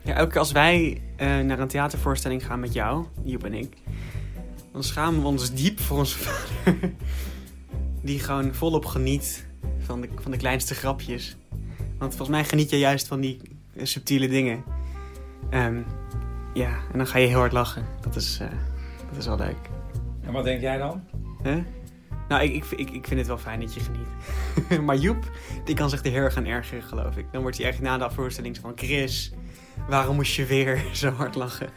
ja, elke keer als wij eh, naar een theatervoorstelling gaan met jou, Joep en ik, dan schamen we ons diep voor onze vader. Die gewoon volop geniet van de, van de kleinste grapjes. Want volgens mij geniet je juist van die eh, subtiele dingen. Ehm, Ja, en dan ga je heel hard lachen. Dat is, eh, dat is wel leuk. En wat denk jij dan? Hè? Nou, ik, ik, ik, ik vind het wel fijn dat je geniet. maar Joep, die kan zich er heel erg gaan ergeren, geloof ik. Dan wordt hij echt na de voorstelling zo van... Chris, waarom moest je weer zo hard lachen?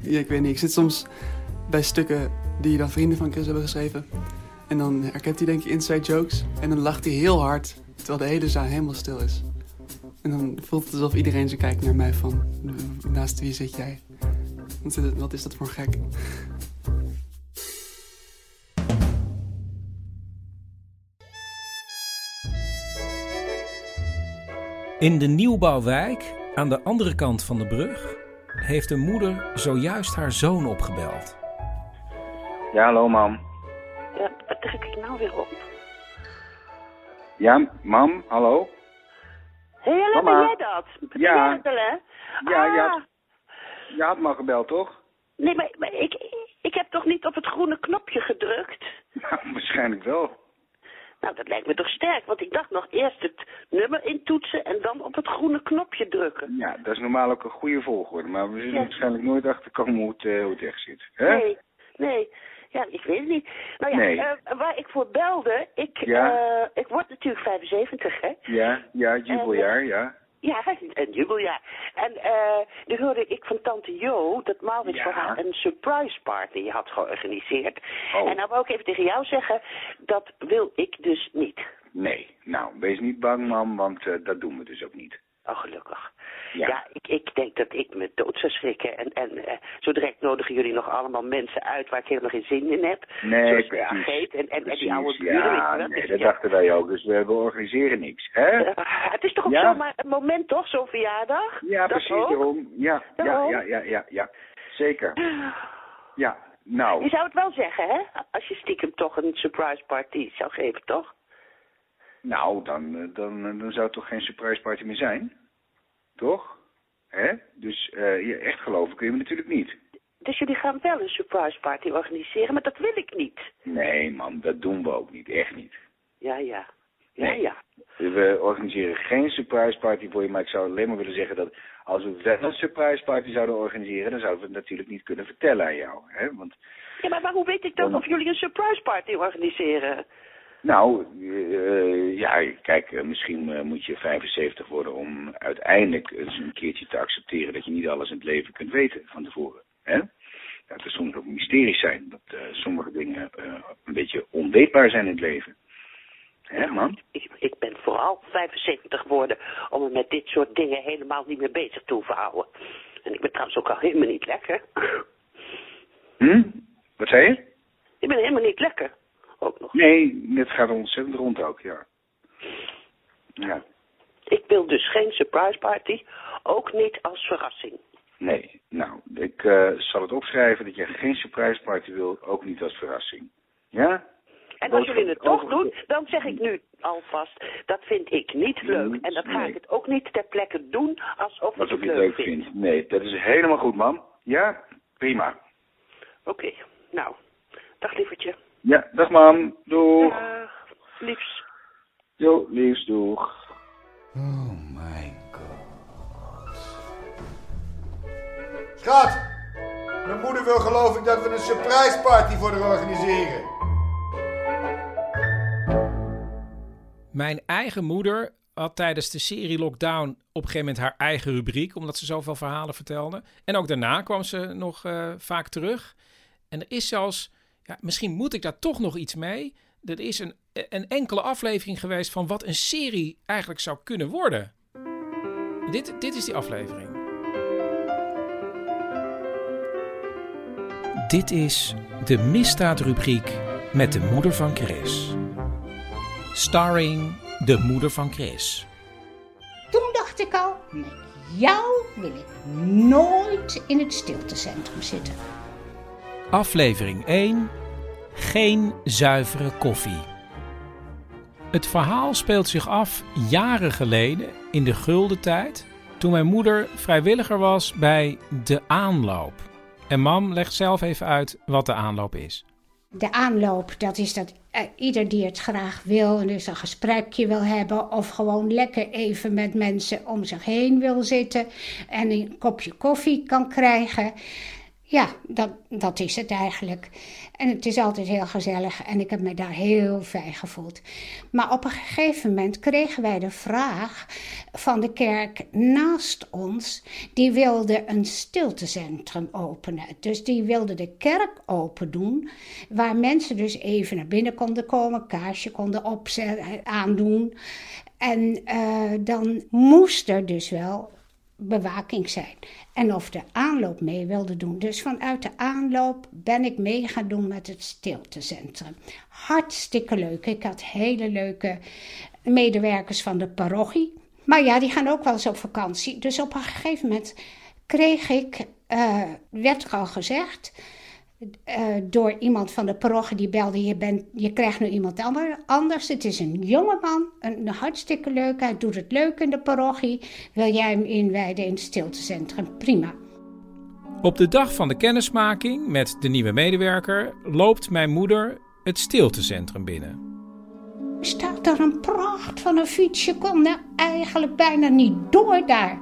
Ja, ik weet niet. Ik zit soms bij stukken die dan vrienden van Chris hebben geschreven. En dan herkent hij denk ik inside jokes. En dan lacht hij heel hard, terwijl de hele zaal helemaal stil is. En dan voelt het alsof iedereen zo kijkt naar mij van... Naast wie zit jij? Wat is, dat voor gek? In de nieuwbouwwijk, aan de andere kant van de brug, heeft een moeder zojuist haar zoon opgebeld. Ja, hallo mam. Ja, wat druk ik nou weer op? Ja, mam, hallo? Hé, hey, ben jij dat? Ben Ja. jij dat, hè? Ja, je Ah. Je had me al gebeld, toch? Nee, maar, maar ik, ik heb toch niet op het groene knopje gedrukt? Nou, waarschijnlijk wel. Nou, dat lijkt me toch sterk, want ik dacht nog eerst het nummer intoetsen en dan op het groene knopje drukken. Ja, dat is normaal ook een goede volgorde, maar we zullen Ja. waarschijnlijk nooit achterkomen hoe het, eh, hoe het echt zit. Hè? Nee, nee. Ja, ik weet het niet. Nou ja, Nee. eh, waar ik voor belde, ik, Ja. eh, ik word natuurlijk 75, hè? Ja, ja, jubeljaar, ja. Ja, een jubeljaar. En eh nu hoorde ik van tante Jo dat Maurits Ja. voor haar een surprise party had georganiseerd. Oh. En nou wou ik even tegen jou zeggen, dat wil ik dus niet. Nee, nou, wees niet bang, mam, want eh, dat doen we dus ook niet. Oh, gelukkig. Ja. Ja, ik, ik denk dat ik me dood zou schrikken. En, en eh, zo direct nodigen jullie nog allemaal mensen uit waar ik helemaal geen zin in heb. Nee, Zoals de. Ageet en, en, en die oude buren. Ja, nee, Dus dat ja. dachten wij ook, dus we, we organiseren niks, hè? Eh, het is toch ook Ja. zomaar een moment, toch? Zo'n verjaardag? Ja, Dat precies, daarom. Ja, ja, Daarom. ja, ja, ja, ja. Zeker. Ja, nou. Je zou het wel zeggen, hè? Als je stiekem toch een surprise party zou geven, toch? Nou, dan, eh, dan, eh, dan zou het toch geen surprise party meer zijn? Toch? Hè? Dus eh, je echt geloven kun je me natuurlijk niet. Dus jullie gaan wel een surprise party organiseren, maar dat wil ik niet. Nee, man, dat doen we ook niet. Echt niet. Ja, ja. Ja, Nee. ja. We organiseren geen surprise party voor je, maar ik zou alleen maar willen zeggen dat als we wel een surprise party zouden organiseren, dan zouden we het natuurlijk niet kunnen vertellen aan jou. Hè? Want, Ja, maar, maar hoe weet ik dan of jullie een surprise party organiseren? Nou, eh, ja, kijk, eh, misschien eh, moet je 75 worden om uiteindelijk eens een keertje te accepteren dat je niet alles in het leven kunt weten van tevoren. Hè? Dat er soms ook mysteries zijn, dat sommige dingen een beetje onweetbaar zijn in het leven. Hè, man? Ik, ik ben vooral 75 geworden om me met dit soort dingen helemaal niet meer bezig te hoeven houden. En ik ben trouwens ook al helemaal niet lekker. Hm? Wat zei je? Ik ben helemaal niet lekker. Ook nog. Nee, het gaat ontzettend rond ook, ja. Ja, Ik wil dus geen surprise party, ook niet als verrassing. nee. Nou, ik eh, zal het opschrijven dat je geen surprise party wil, ook niet als verrassing. Ja? En als jullie het toch doen, dan zeg ik nu alvast, dat vind ik niet leuk. En dat ga Nee. ik het ook niet ter plekke doen alsof ik het het leuk vind. Nee, dat is helemaal goed, man. Ja? Prima. Oké, nou, dag lievertje. Ja, dag mam. Doeg. Dag, liefs. Jo, liefs, doeg. Schat, mijn moeder wil geloof ik dat we een surprise party voor haar organiseren. Mijn eigen moeder had tijdens de serie Lockdown op een gegeven moment haar eigen rubriek, omdat ze zoveel verhalen vertelde. En ook daarna kwam ze nog eh, vaak terug. En er is zelfs, ja, misschien moet ik daar toch nog iets mee. Er is een, een enkele aflevering geweest van wat een serie eigenlijk zou kunnen worden. Dit, dit is die aflevering. Dit is de misdaadrubriek met de moeder van Chris. Starring de moeder van Chris. Toen dacht ik al, met jou wil ik nooit in het stiltecentrum zitten. Aflevering 1. Geen zuivere koffie. Het verhaal speelt zich af jaren geleden in de gulden tijd, toen mijn moeder vrijwilliger was bij De Aanloop. En mam legt zelf even uit wat De Aanloop is. De aanloop, dat is dat eh, ieder die het graag wil en dus een gesprekje wil hebben of gewoon lekker even met mensen om zich heen wil zitten en een kopje koffie kan krijgen. Ja, dat, dat is het eigenlijk. En het is altijd heel gezellig en ik heb me daar heel fijn gevoeld. Maar op een gegeven moment kregen wij de vraag van de kerk naast ons, die wilde een stiltecentrum openen. Dus die wilde de kerk open doen, waar mensen dus even naar binnen konden komen, kaarsje konden opzetten, aandoen. En uh, dan moest er dus wel bewaking zijn. En of de aanloop mee wilde doen. Dus vanuit de aanloop ben ik mee gaan doen met het stiltecentrum. Hartstikke leuk. Ik had hele leuke medewerkers van de parochie. Maar ja, die gaan ook wel eens op vakantie. Dus op een gegeven moment kreeg ik, uh, werd al gezegd, uh, door iemand van de parochie die belde: je, bent, je krijgt nu iemand anders. Het is een jongeman, een, een hartstikke leuk. Hij doet het leuk in de parochie. Wil jij hem inwijden in het stiltecentrum? Prima. Op de dag van de kennismaking met de nieuwe medewerker loopt mijn moeder het stiltecentrum binnen. Staat daar een pracht van een fiets. Je kon er eigenlijk bijna niet door daar.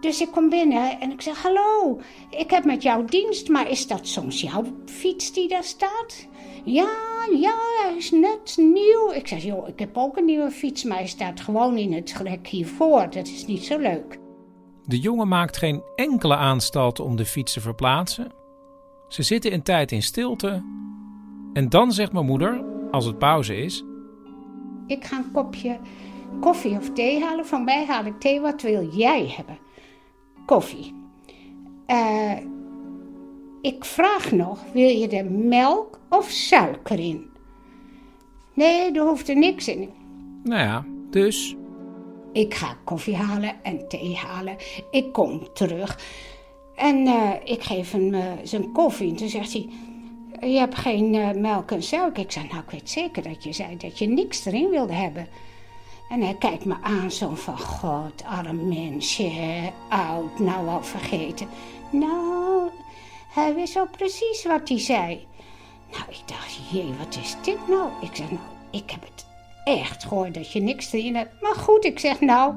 Dus ik kom binnen en ik zeg: Hallo, ik heb met jouw dienst, maar is dat soms jouw fiets die daar staat? Ja, ja, hij is net nieuw. Ik zeg: Joh, ik heb ook een nieuwe fiets, maar hij staat gewoon in het rek hiervoor. Dat is niet zo leuk. De jongen maakt geen enkele aanstalt om de fiets te verplaatsen. Ze zitten een tijd in stilte. En dan zegt mijn moeder, als het pauze is: Ik ga een kopje koffie of thee halen. Van mij haal ik thee. Wat wil jij hebben? Koffie. Uh, ik vraag nog, wil je er melk of suiker in? Nee, er hoeft er niks in. Nou ja, dus? Ik ga koffie halen en thee halen. Ik kom terug. En uh, ik geef hem uh, zijn koffie. En toen zegt hij, je hebt geen melk en suiker. Ik zei, nou ik weet zeker dat je zei dat je niks erin wilde hebben. En hij kijkt me aan zo van, god, arm mensje, oud, nou al vergeten. Nou, hij wist wel precies wat hij zei. Nou, ik dacht, jee, wat is dit nou? Ik zeg, nou, ik heb het echt gehoord dat je niks erin hebt. Maar goed, ik zeg, nou,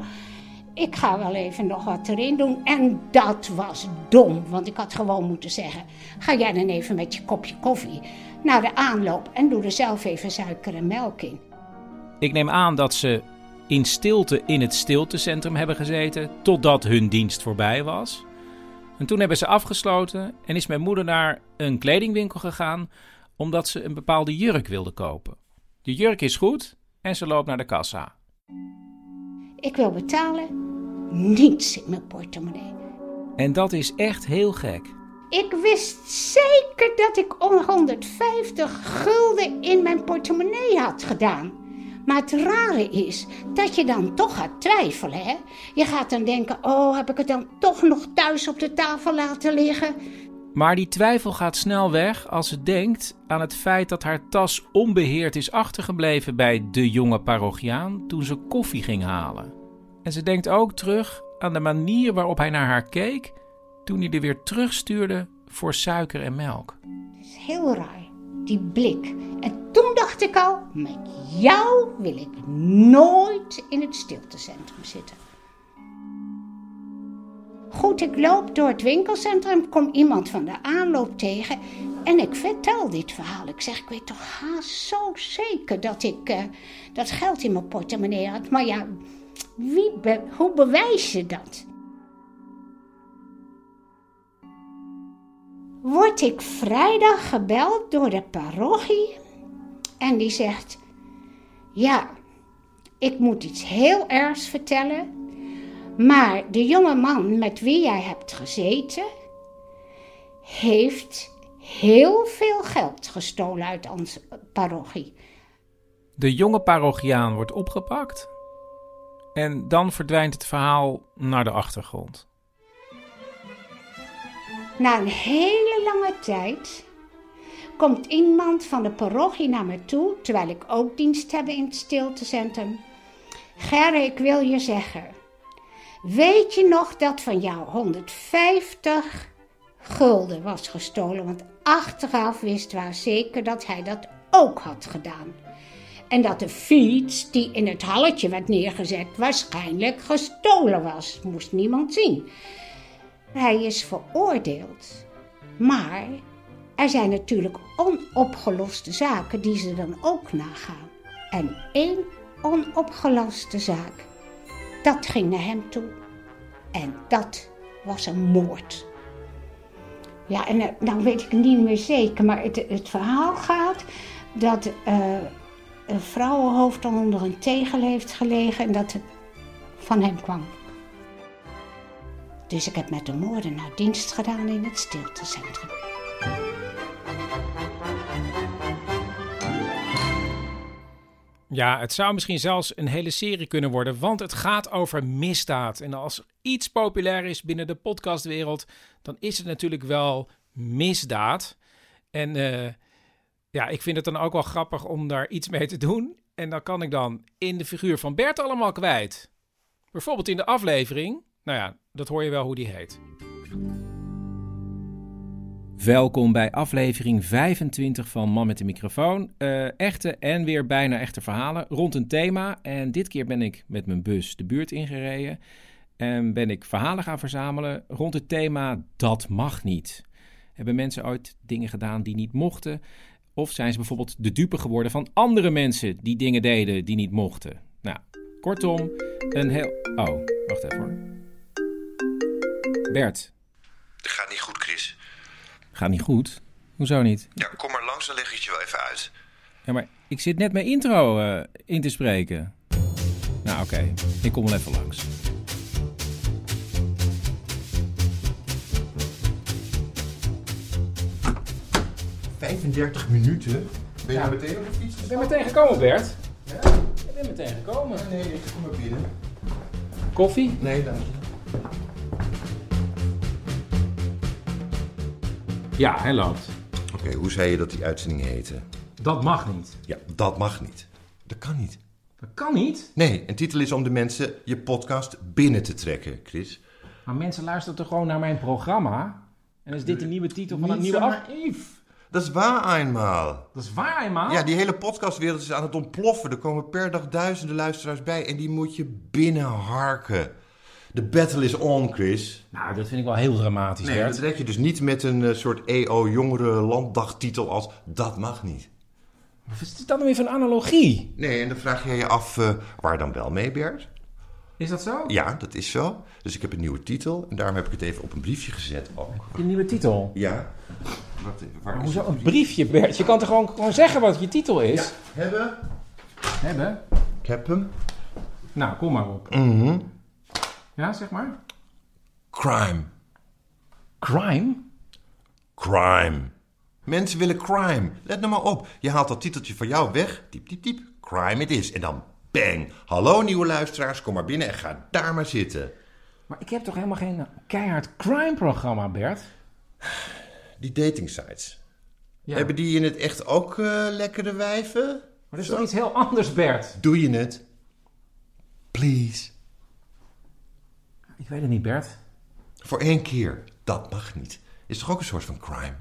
ik ga wel even nog wat erin doen. En dat was dom, want ik had gewoon moeten zeggen... ga jij dan even met je kopje koffie naar de aanloop... en doe er zelf even suiker en melk in. Ik neem aan dat ze in stilte in het stiltecentrum hebben gezeten totdat hun dienst voorbij was. En toen hebben ze afgesloten en is mijn moeder naar een kledingwinkel gegaan omdat ze een bepaalde jurk wilde kopen. De jurk is goed en ze loopt naar de kassa. Ik wil betalen, niets in mijn portemonnee. En dat is echt heel gek. Ik wist zeker dat ik 150 gulden in mijn portemonnee had gedaan. Maar het rare is dat je dan toch gaat twijfelen. Hè? Je gaat dan denken: oh, heb ik het dan toch nog thuis op de tafel laten liggen? Maar die twijfel gaat snel weg als ze denkt aan het feit dat haar tas onbeheerd is achtergebleven bij de jonge parochiaan toen ze koffie ging halen. En ze denkt ook terug aan de manier waarop hij naar haar keek toen hij er weer terugstuurde voor suiker en melk. Het is heel raar die blik. En toen dacht ik al, met jou wil ik nooit in het stiltecentrum zitten. Goed, ik loop door het winkelcentrum, kom iemand van de aanloop tegen en ik vertel dit verhaal. Ik zeg, ik weet toch haast zo zeker dat ik uh, dat geld in mijn portemonnee had. Maar ja, wie hoe bewijs je dat? Word ik vrijdag gebeld door de parochie en die zegt: Ja, ik moet iets heel ergs vertellen, maar de jonge man met wie jij hebt gezeten heeft heel veel geld gestolen uit onze parochie. De jonge parochiaan wordt opgepakt en dan verdwijnt het verhaal naar de achtergrond. Na een hele lange tijd komt iemand van de parochie naar me toe, terwijl ik ook dienst heb in het stiltecentrum. Gerre, ik wil je zeggen, weet je nog dat van jou 150 gulden was gestolen? Want achteraf wist waar zeker dat hij dat ook had gedaan. En dat de fiets die in het halletje werd neergezet waarschijnlijk gestolen was. Moest niemand zien. Hij is veroordeeld. Maar er zijn natuurlijk onopgeloste zaken die ze dan ook nagaan. En één onopgeloste zaak, dat ging naar hem toe. En dat was een moord. Ja, en uh, nou weet ik niet meer zeker, maar het, het verhaal gaat dat uh, een vrouwenhoofd onder een tegel heeft gelegen en dat het van hem kwam. Dus ik heb met de moordenaar dienst gedaan in het stiltecentrum. Ja, het zou misschien zelfs een hele serie kunnen worden, want het gaat over misdaad. En als iets populair is binnen de podcastwereld, dan is het natuurlijk wel misdaad. En uh, ja, ik vind het dan ook wel grappig om daar iets mee te doen. En dan kan ik dan in de figuur van Bert allemaal kwijt. Bijvoorbeeld in de aflevering. Nou ja, dat hoor je wel hoe die heet. Welkom bij aflevering 25 van Man met de microfoon. Uh, echte en weer bijna echte verhalen rond een thema. En dit keer ben ik met mijn bus de buurt ingereden. En ben ik verhalen gaan verzamelen rond het thema Dat mag niet. Hebben mensen ooit dingen gedaan die niet mochten? Of zijn ze bijvoorbeeld de dupe geworden van andere mensen die dingen deden die niet mochten? Nou, kortom, een heel. Oh, wacht even hoor. Bert. Het gaat niet goed, Chris. Gaat niet goed? Hoezo niet? Ja, kom maar langs, dan leg ik het je wel even uit. Ja, maar ik zit net mijn intro uh, in te spreken. Nou, oké. Okay. Ik kom wel even langs. 35 minuten? Ben je ja. nou meteen op de fiets Ik ben meteen gekomen, Bert. Ja? Ik ben meteen gekomen. Nee, nee, ik kom maar binnen. Koffie? Nee, dank je. Ja, hij loopt. Oké, okay, hoe zei je dat die uitzending heette? Dat mag niet. Ja, dat mag niet. Dat kan niet. Dat kan niet? Nee, een titel is om de mensen je podcast binnen te trekken, Chris. Maar mensen luisteren toch gewoon naar mijn programma? En is dit de nieuwe titel van een nieuwe af... Dat is waar eenmaal. Dat is waar eenmaal? Ja, die hele podcastwereld is aan het ontploffen. Er komen per dag duizenden luisteraars bij en die moet je binnenharken. De battle is on, Chris. Nou, dat vind ik wel heel dramatisch, Nee, Bert. dat red je dus niet met een uh, soort EO-jongere landdagtitel als Dat mag niet. Wat is dit dan weer van analogie? Nee, en dan vraag je je af uh, waar dan wel mee, Bert? Is dat zo? Ja, dat is zo. Dus ik heb een nieuwe titel en daarom heb ik het even op een briefje gezet ook. Een nieuwe titel? Ja. Wat, waar maar hoezo een briefje, Bert? Je kan toch gewoon, gewoon zeggen wat je titel is? Ja. Hebben. Hebben? Ik heb hem. Nou, kom maar op. Mm -hmm. Ja, zeg maar. Crime. Crime? Crime. Mensen willen crime. Let nou maar op. Je haalt dat titeltje van jou weg. Diep, diep, diep. Crime it is. En dan bang. Hallo nieuwe luisteraars, kom maar binnen en ga daar maar zitten. Maar ik heb toch helemaal geen keihard crime programma, Bert? Die dating sites. Ja. Hebben die in het echt ook uh, lekkere wijven? Maar dat is Zo? toch iets heel anders, Bert? Doe je het? Please. Ik weet het niet, Bert. Voor één keer. Dat mag niet. Is toch ook een soort van crime?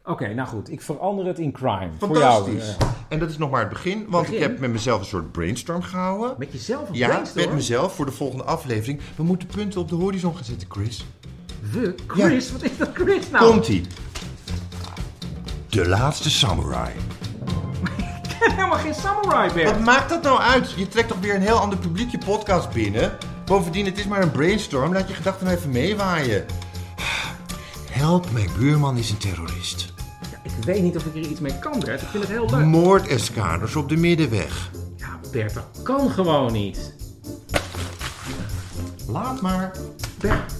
Oké, okay, nou goed. Ik verander het in crime. Fantastisch. Voor jou. En dat is nog maar het begin, want begin? ik heb met mezelf een soort brainstorm gehouden. Met jezelf een ja, brainstorm? Ja, met mezelf voor de volgende aflevering. We moeten punten op de horizon gaan zetten, Chris. We? Chris? Ja. Wat is dat Chris nou? Komt-ie. De laatste samurai. ben helemaal geen samurai, Bert. Wat maakt dat nou uit? Je trekt toch weer een heel ander publiek je podcast binnen? Bovendien, het is maar een brainstorm. Laat je gedachten even meewaaien. Help, mijn buurman is een terrorist. Ja, ik weet niet of ik er iets mee kan, Bert. Ik vind het heel leuk. Moordeskaders op de middenweg. Ja, Bert, dat kan gewoon niet. Laat maar. Bert.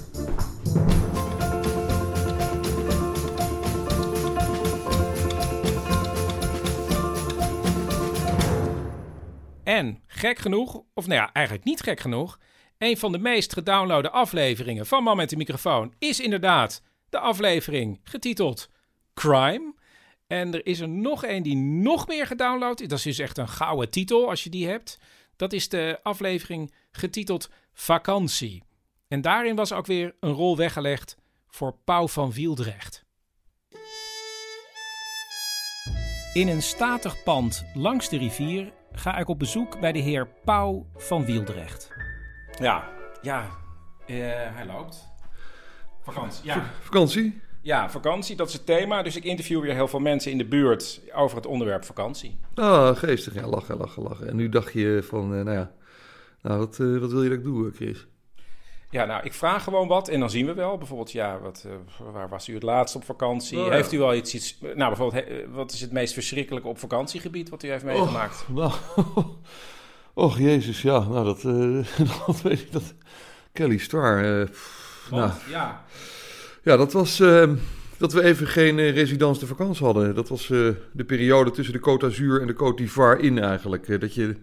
En gek genoeg, of nou ja, eigenlijk niet gek genoeg, een van de meest gedownloade afleveringen van Man met de microfoon is inderdaad de aflevering getiteld Crime. En er is er nog een die nog meer gedownload is. Dat is dus echt een gouden titel als je die hebt. Dat is de aflevering getiteld Vakantie. En daarin was ook weer een rol weggelegd voor Pauw van Wieldrecht. In een statig pand langs de rivier ga ik op bezoek bij de heer Pauw van Wieldrecht. Ja, ja, eh, hij loopt. Vakantie, ja. Vakantie? Ja, vakantie, dat is het thema. Dus ik interview weer heel veel mensen in de buurt over het onderwerp vakantie. Ah, geestig. Ja, lachen, lachen, lachen. En nu dacht je van, eh, nou ja, nou, wat, eh, wat wil je dat ik doe, Chris? Ja, nou, ik vraag gewoon wat en dan zien we wel. Bijvoorbeeld, ja, wat, eh, waar was u het laatst op vakantie? Oh, ja. Heeft u wel iets, iets... Nou, bijvoorbeeld, he- wat is het meest verschrikkelijke op vakantiegebied wat u heeft meegemaakt? Och, nou, och, jezus, ja, nou, dat, eh, dat weet ik, dat... Kelly Star, eh, pff, nou, ja, Ja, dat was eh, dat we even geen eh, residence de vakantie hadden. Dat was eh, de periode tussen de Côte d'Azur en de Côte d'Ivoire in eigenlijk. Eh, dat je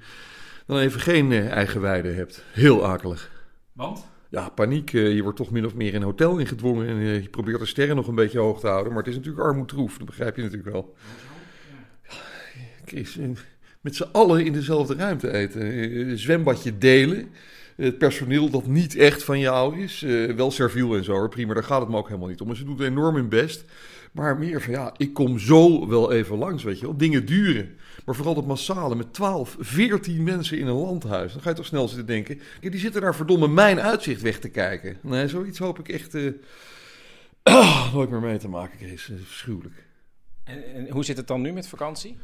dan even geen eh, eigen weide hebt. Heel akelig. want? Ja, paniek. Eh, je wordt toch min of meer in een hotel ingedwongen. En eh, je probeert de sterren nog een beetje hoog te houden. Maar het is natuurlijk armoedroef. Dat begrijp je natuurlijk wel. Eh, met z'n allen in dezelfde ruimte eten. Zwembadje delen. Het personeel dat niet echt van jou is. wel serviel en zo, hoor, prima. Daar gaat het me ook helemaal niet om. En ze doen enorm hun best. Maar meer van, ja, ik kom zo wel even langs, weet je wel. Dingen duren. Maar vooral dat massale met 12, 14 mensen in een landhuis. Dan ga je toch snel zitten denken... Die zitten daar verdomme mijn uitzicht weg te kijken. Nee, zoiets hoop ik echt eh, nooit meer mee te maken, Kees. Verschuwelijk. En, en hoe zit het dan nu met vakantie?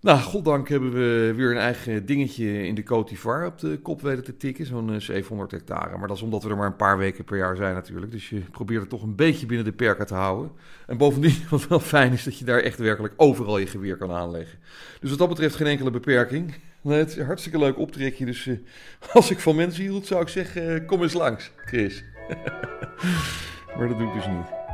Nou, goddank hebben we weer een eigen dingetje in de d'Ivoire op de kop weten te tikken. Zo'n eh, 700 hectare. Maar dat is omdat we er maar een paar weken per jaar zijn natuurlijk. Dus je probeert het toch een beetje binnen de perken te houden. En bovendien, wat wel fijn is, dat je daar echt werkelijk overal je geweer kan aanleggen. Dus wat dat betreft geen enkele beperking. Het is een hartstikke leuk optrekje. Dus eh, als ik van mensen hield, zou ik zeggen, eh, kom eens langs, Chris. maar dat doe ik dus niet.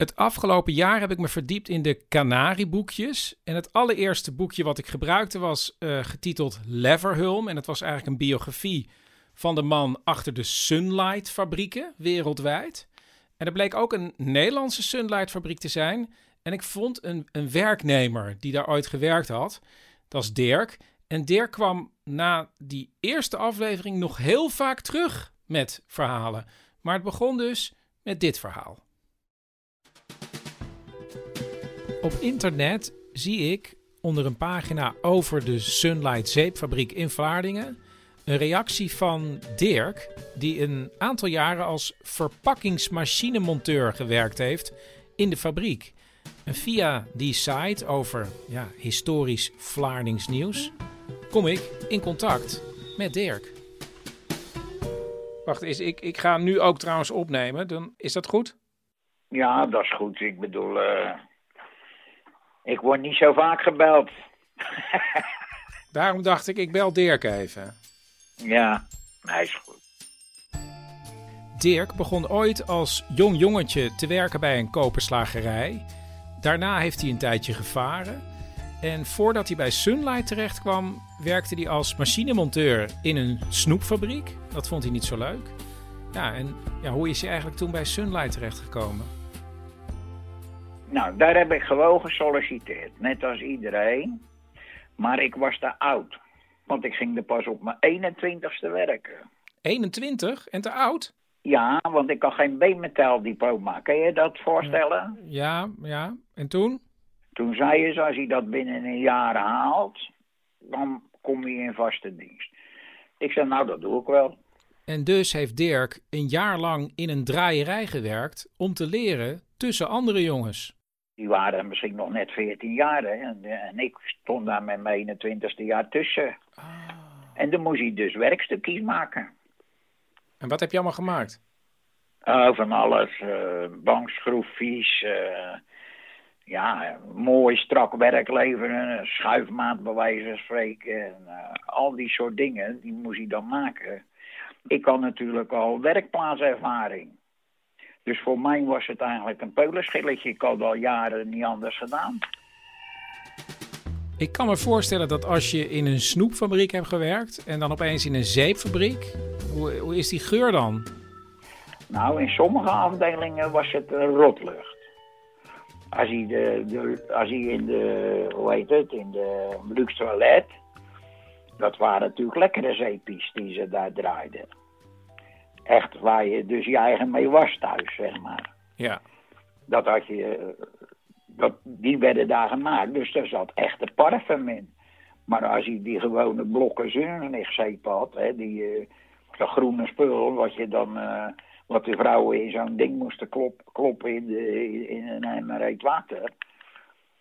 Het afgelopen jaar heb ik me verdiept in de Canarieboekjes. En het allereerste boekje wat ik gebruikte was eh, getiteld Leverhulm. En het was eigenlijk een biografie van de man achter de Sunlight fabrieken wereldwijd. En er bleek ook een Nederlandse Sunlight fabriek te zijn. En ik vond een, een werknemer die daar ooit gewerkt had. Dat is Dirk. En Dirk kwam na die eerste aflevering nog heel vaak terug met verhalen. Maar het begon dus met dit verhaal. Op internet zie ik onder een pagina over de Sunlight zeepfabriek in Vlaardingen een reactie van Dirk, die een aantal jaren als verpakkingsmachinemonteur gewerkt heeft in de fabriek. En via die site over ja, historisch Vlaardings nieuws kom ik in contact met Dirk. Wacht eens, ik, ik ga nu ook trouwens opnemen. Dan, is dat goed? Ja, dat is goed. Ik bedoel, eh, ik word niet zo vaak gebeld. Daarom dacht ik, ik bel Dirk even. Ja, hij is goed. Dirk begon ooit als jong jongetje te werken bij een koperslagerij. Daarna heeft hij een tijdje gevaren. En voordat hij bij Sunlight terecht kwam, werkte hij als machinemonteur in een snoepfabriek. Dat vond hij niet zo leuk. Ja, en ja, hoe is hij eigenlijk toen bij Sunlight terechtgekomen? Nou, daar heb ik gewoon gesolliciteerd, net als iedereen. Maar ik was te oud, want ik ging er pas op mijn 21ste werken. 21 en te oud? Ja, want ik had geen B-metaldiploma. Kan je dat voorstellen? Ja, ja. En toen? Toen zei ze, als hij dat binnen een jaar haalt, dan kom je in vaste dienst. Ik zei, nou, dat doe ik wel. En dus heeft Dirk een jaar lang in een draaierij gewerkt om te leren tussen andere jongens. Die waren misschien nog net 14 jaar, hè. En, en ik stond daar met mijn 21ste jaar tussen. En dan moest hij dus werkstukjes maken. En wat heb je allemaal gemaakt? Eh, van alles. bankschroefjes. eh, ja, mooi strak werk leveren. Schuifmaat bij wijze van spreken. En, al die soort dingen, die moest hij dan maken. Ik had natuurlijk al werkplaatservaring. Dus voor mij was het eigenlijk een peulenschilletje. Ik had al jaren niet anders gedaan. Ik kan me voorstellen dat als je in een snoepfabriek hebt gewerkt en dan opeens in een zeepfabriek, hoe, hoe is die geur dan? Nou, in sommige afdelingen was het een rotlucht. Als hij, de, de, als hij in de, hoe heet het, in de luxe toilet, dat waren natuurlijk lekkere zeepies die ze daar draaiden. Echt waar je dus je eigen mee was thuis, zeg maar. Ja. Dat had je, eh, dat, die werden daar gemaakt, dus daar zat echte parfum in. Maar als je die gewone blokken zeep had, hè, die dat groene spul, wat je dan, eh, wat de vrouwen in zo'n ding moesten klop, kloppen in, de, in een emmer heet water.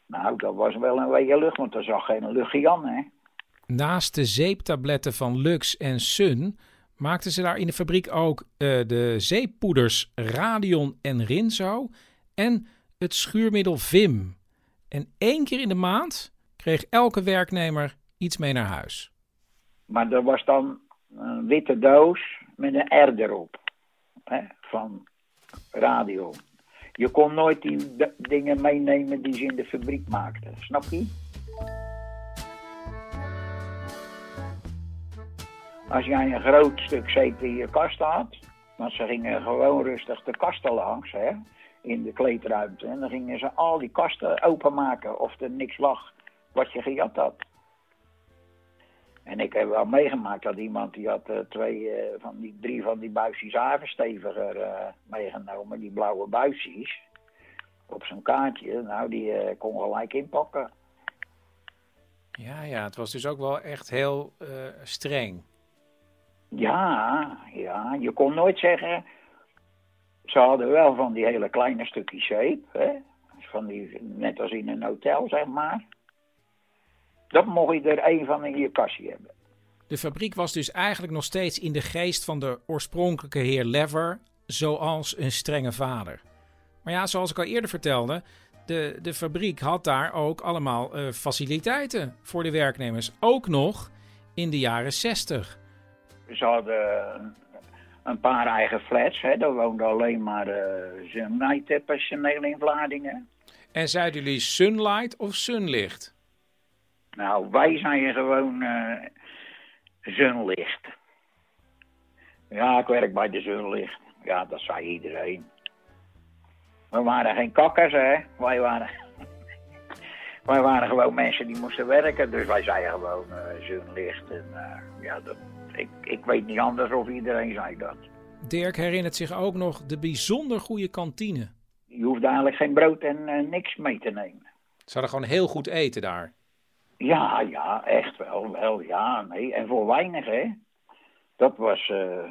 Nou, dat was wel een wege lucht, want er zag geen luchtje aan, hè. Naast de zeeptabletten van Lux en Sun maakten ze daar in de fabriek ook eh, de zeeppoeders Radion en Rinzo en het schuurmiddel Vim. En één keer in de maand kreeg elke werknemer iets mee naar huis. Maar er was dan een witte doos met een R erop. Hè, van radio. Je kon nooit die dingen meenemen die ze in de fabriek maakten. Snap je? Als jij een groot stuk zeep in je kast had, want ze gingen gewoon rustig de kasten langs, hè, in de kleedruimte. En dan gingen ze al die kasten openmaken of er niks lag wat je gejat had. En ik heb wel meegemaakt dat iemand die had eh, twee eh, van die drie van die buisjes havensteviger eh, meegenomen, die blauwe buisjes, op zijn kaartje. Nou, die kon gelijk inpakken. Ja, ja, het was dus ook wel echt heel streng. Ja, ja, je kon nooit zeggen. Ze hadden wel van die hele kleine stukjes zeep, hè? Van die, net als in een hotel, zeg maar. Dat mocht je er één van in je kastje hebben. De fabriek was dus eigenlijk nog steeds in de geest van de oorspronkelijke heer Lever, zoals een strenge vader. Maar ja, zoals ik al eerder vertelde, de, de fabriek had daar ook allemaal eh, faciliteiten voor de werknemers. Ook nog in de jaren 60. Ze hadden een, paar eigen flats, hè? Daar woonden alleen maar uh, Sunlight-personeel in Vlaardingen. En zeiden jullie Sunlight of Sunlicht? Nou, wij zijn gewoon uh, Sunlicht. Ja, ik werk bij de Sunlicht. Ja, dat zei iedereen. We waren geen kakkers, hè. Wij waren, wij waren gewoon mensen die moesten werken. Dus wij zeiden gewoon uh, Sunlicht. En uh, ja, dat, ik, ik weet niet anders of iedereen zei dat. Dirk herinnert zich ook nog de bijzonder goede kantine. Je hoeft eigenlijk geen brood en uh, niks mee te nemen. Ze hadden gewoon heel goed eten daar. Ja, ja, echt wel, wel, ja, nee. En voor weinig, hè. Dat was uh,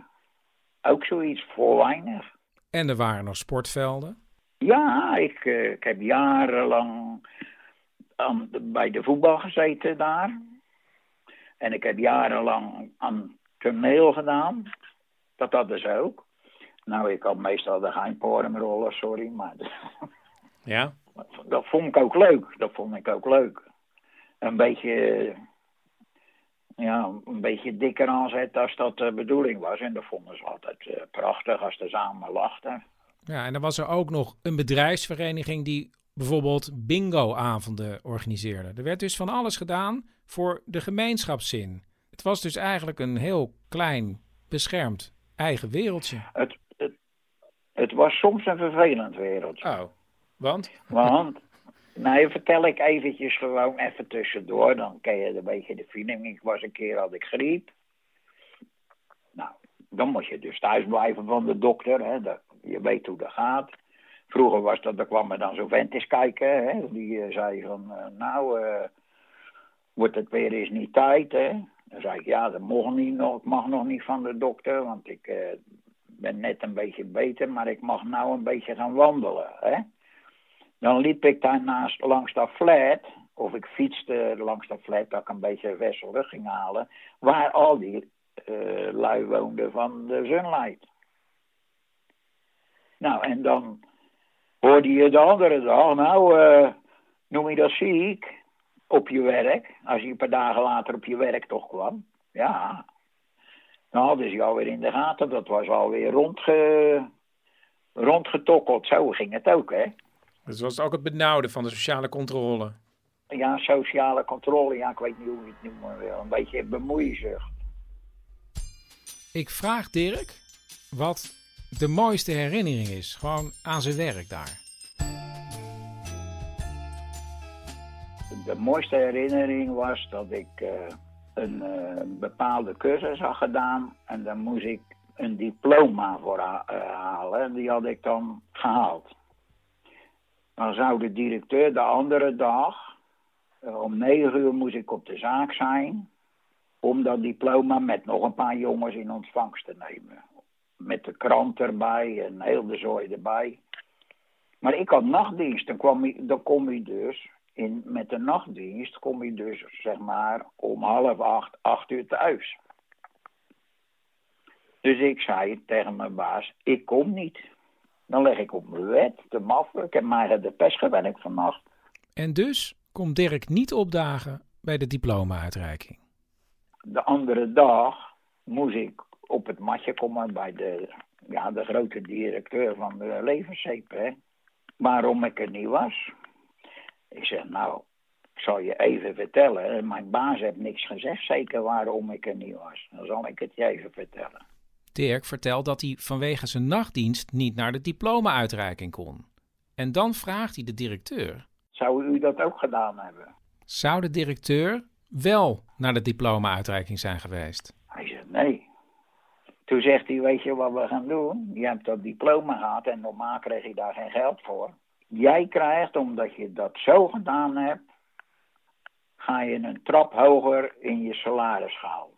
ook zoiets, voor weinig. En er waren nog sportvelden? Ja, ik, uh, ik heb jarenlang aan, bij de voetbal gezeten daar. En ik heb jarenlang aan toneel gedaan. Dat hadden ze ook. Nou, ik had meestal de geheimporumrollen, sorry, maar... Ja? Dat vond ik ook leuk, dat vond ik ook leuk een beetje, ja, een beetje dikker aanzetten als dat de bedoeling was. En dat vonden ze altijd uh, prachtig als ze samen lachten. Ja, en dan was er ook nog een bedrijfsvereniging die bijvoorbeeld bingo-avonden organiseerde. Er werd dus van alles gedaan voor de gemeenschapszin. Het was dus eigenlijk een heel klein, beschermd eigen wereldje. Het, het, het was soms een vervelend wereldje. Oh, want? Want... Nee, vertel ik eventjes gewoon even tussendoor. Dan ken je een beetje de feeling. Ik was een keer, had ik griep. Nou, dan moet je dus thuis blijven van de dokter. Hè. Dat, je weet hoe dat gaat. Vroeger was dat, er kwam er dan zo'n vent eens kijken. Hè. Die uh, zei van, uh, nou, uh, wordt het weer eens niet tijd, hè. Dan zei ik, ja, dat mag, niet nog, mag nog niet van de dokter, want ik ben net een beetje beter, maar ik mag nou een beetje gaan wandelen, hè. Dan liep ik daarnaast langs dat flat, of ik fietste langs dat flat, dat ik een beetje wesselig ging halen, waar al die uh, lui woonden van de Sunlight. Nou, en dan hoorde je de andere dag, nou, uh, noem je dat ziek op je werk, als je een paar dagen later op je werk toch kwam. Ja, dan hadden ze jou weer in de gaten, dat was alweer rondge, rondgetokkeld, zo ging het ook, hè. Dus was ook het benauwde van de sociale controle. Ja, sociale controle, ja, ik weet niet hoe je het noemen wil. Een beetje bemoeizucht. Ik vraag Dirk wat de mooiste herinnering is, gewoon aan zijn werk daar. De mooiste herinnering was dat ik uh, een uh, bepaalde cursus had gedaan. En dan moest ik een diploma voor ha- eh, halen. En die had ik dan gehaald. Dan zou de directeur de andere dag, eh, om negen uur moest ik op de zaak zijn, om dat diploma met nog een paar jongens in ontvangst te nemen. Met de krant erbij en heel de zooi erbij. Maar ik had nachtdienst, dan, kwam ik, dan kom je dus, in, met de nachtdienst kom je dus zeg maar om half acht, acht uur thuis. Dus ik zei tegen mijn baas, ik kom niet. Dan leg ik op mijn bed, te maffen. Ik heb mij de pest gewerkt vannacht. En dus komt Dirk niet opdagen bij de diploma-uitreiking. De andere dag moest ik op het matje komen bij de, ja, de grote directeur van de levenszeep. Waarom ik er niet was. Ik zeg, nou, ik zal je even vertellen. Mijn baas heeft niks gezegd, zeker waarom ik er niet was. Dan zal ik het je even vertellen. Dirk vertelt dat hij vanwege zijn nachtdienst niet naar de diploma-uitreiking kon. En dan vraagt hij de directeur: Zou u dat ook gedaan hebben? zou de directeur wel naar de diploma-uitreiking zijn geweest? Hij zegt, nee. Toen zegt hij, weet je wat we gaan doen? Je hebt dat diploma gehad en normaal kreeg je daar geen geld voor. Jij krijgt, omdat je dat zo gedaan hebt, ga je een trap hoger in je salarisschaal.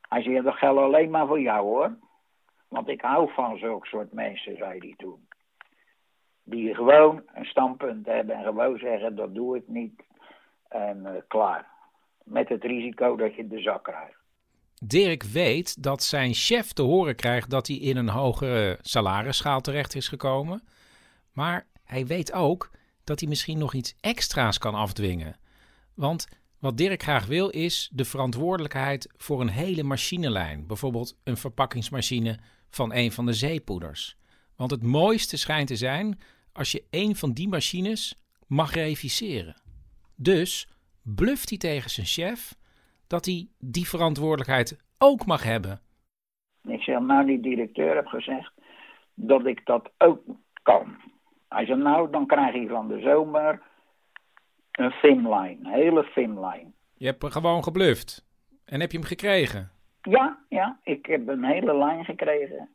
Hij zegt, dat geldt alleen maar voor jou hoor. Want ik hou van zulke soort mensen, zei hij toen. Die gewoon een standpunt hebben en gewoon zeggen, dat doe ik niet. En eh, klaar. Met het risico dat je de zak krijgt. Dirk weet dat zijn chef te horen krijgt dat hij in een hogere salarisschaal terecht is gekomen. Maar hij weet ook dat hij misschien nog iets extra's kan afdwingen. Want wat Dirk graag wil is de verantwoordelijkheid voor een hele machinelijn. Bijvoorbeeld een verpakkingsmachine van een van de zeepoeders. Want het mooiste schijnt te zijn als je een van die machines mag reviseren. Dus bluft hij tegen zijn chef dat hij die verantwoordelijkheid ook mag hebben. Ik zeg, nou, die directeur heeft gezegd dat ik dat ook kan. Hij zei, nou, dan krijg je van de zomer een finline, een hele finline. Je hebt gewoon gebluft. En heb je hem gekregen? Ja, ja, ik heb een hele lijn gekregen.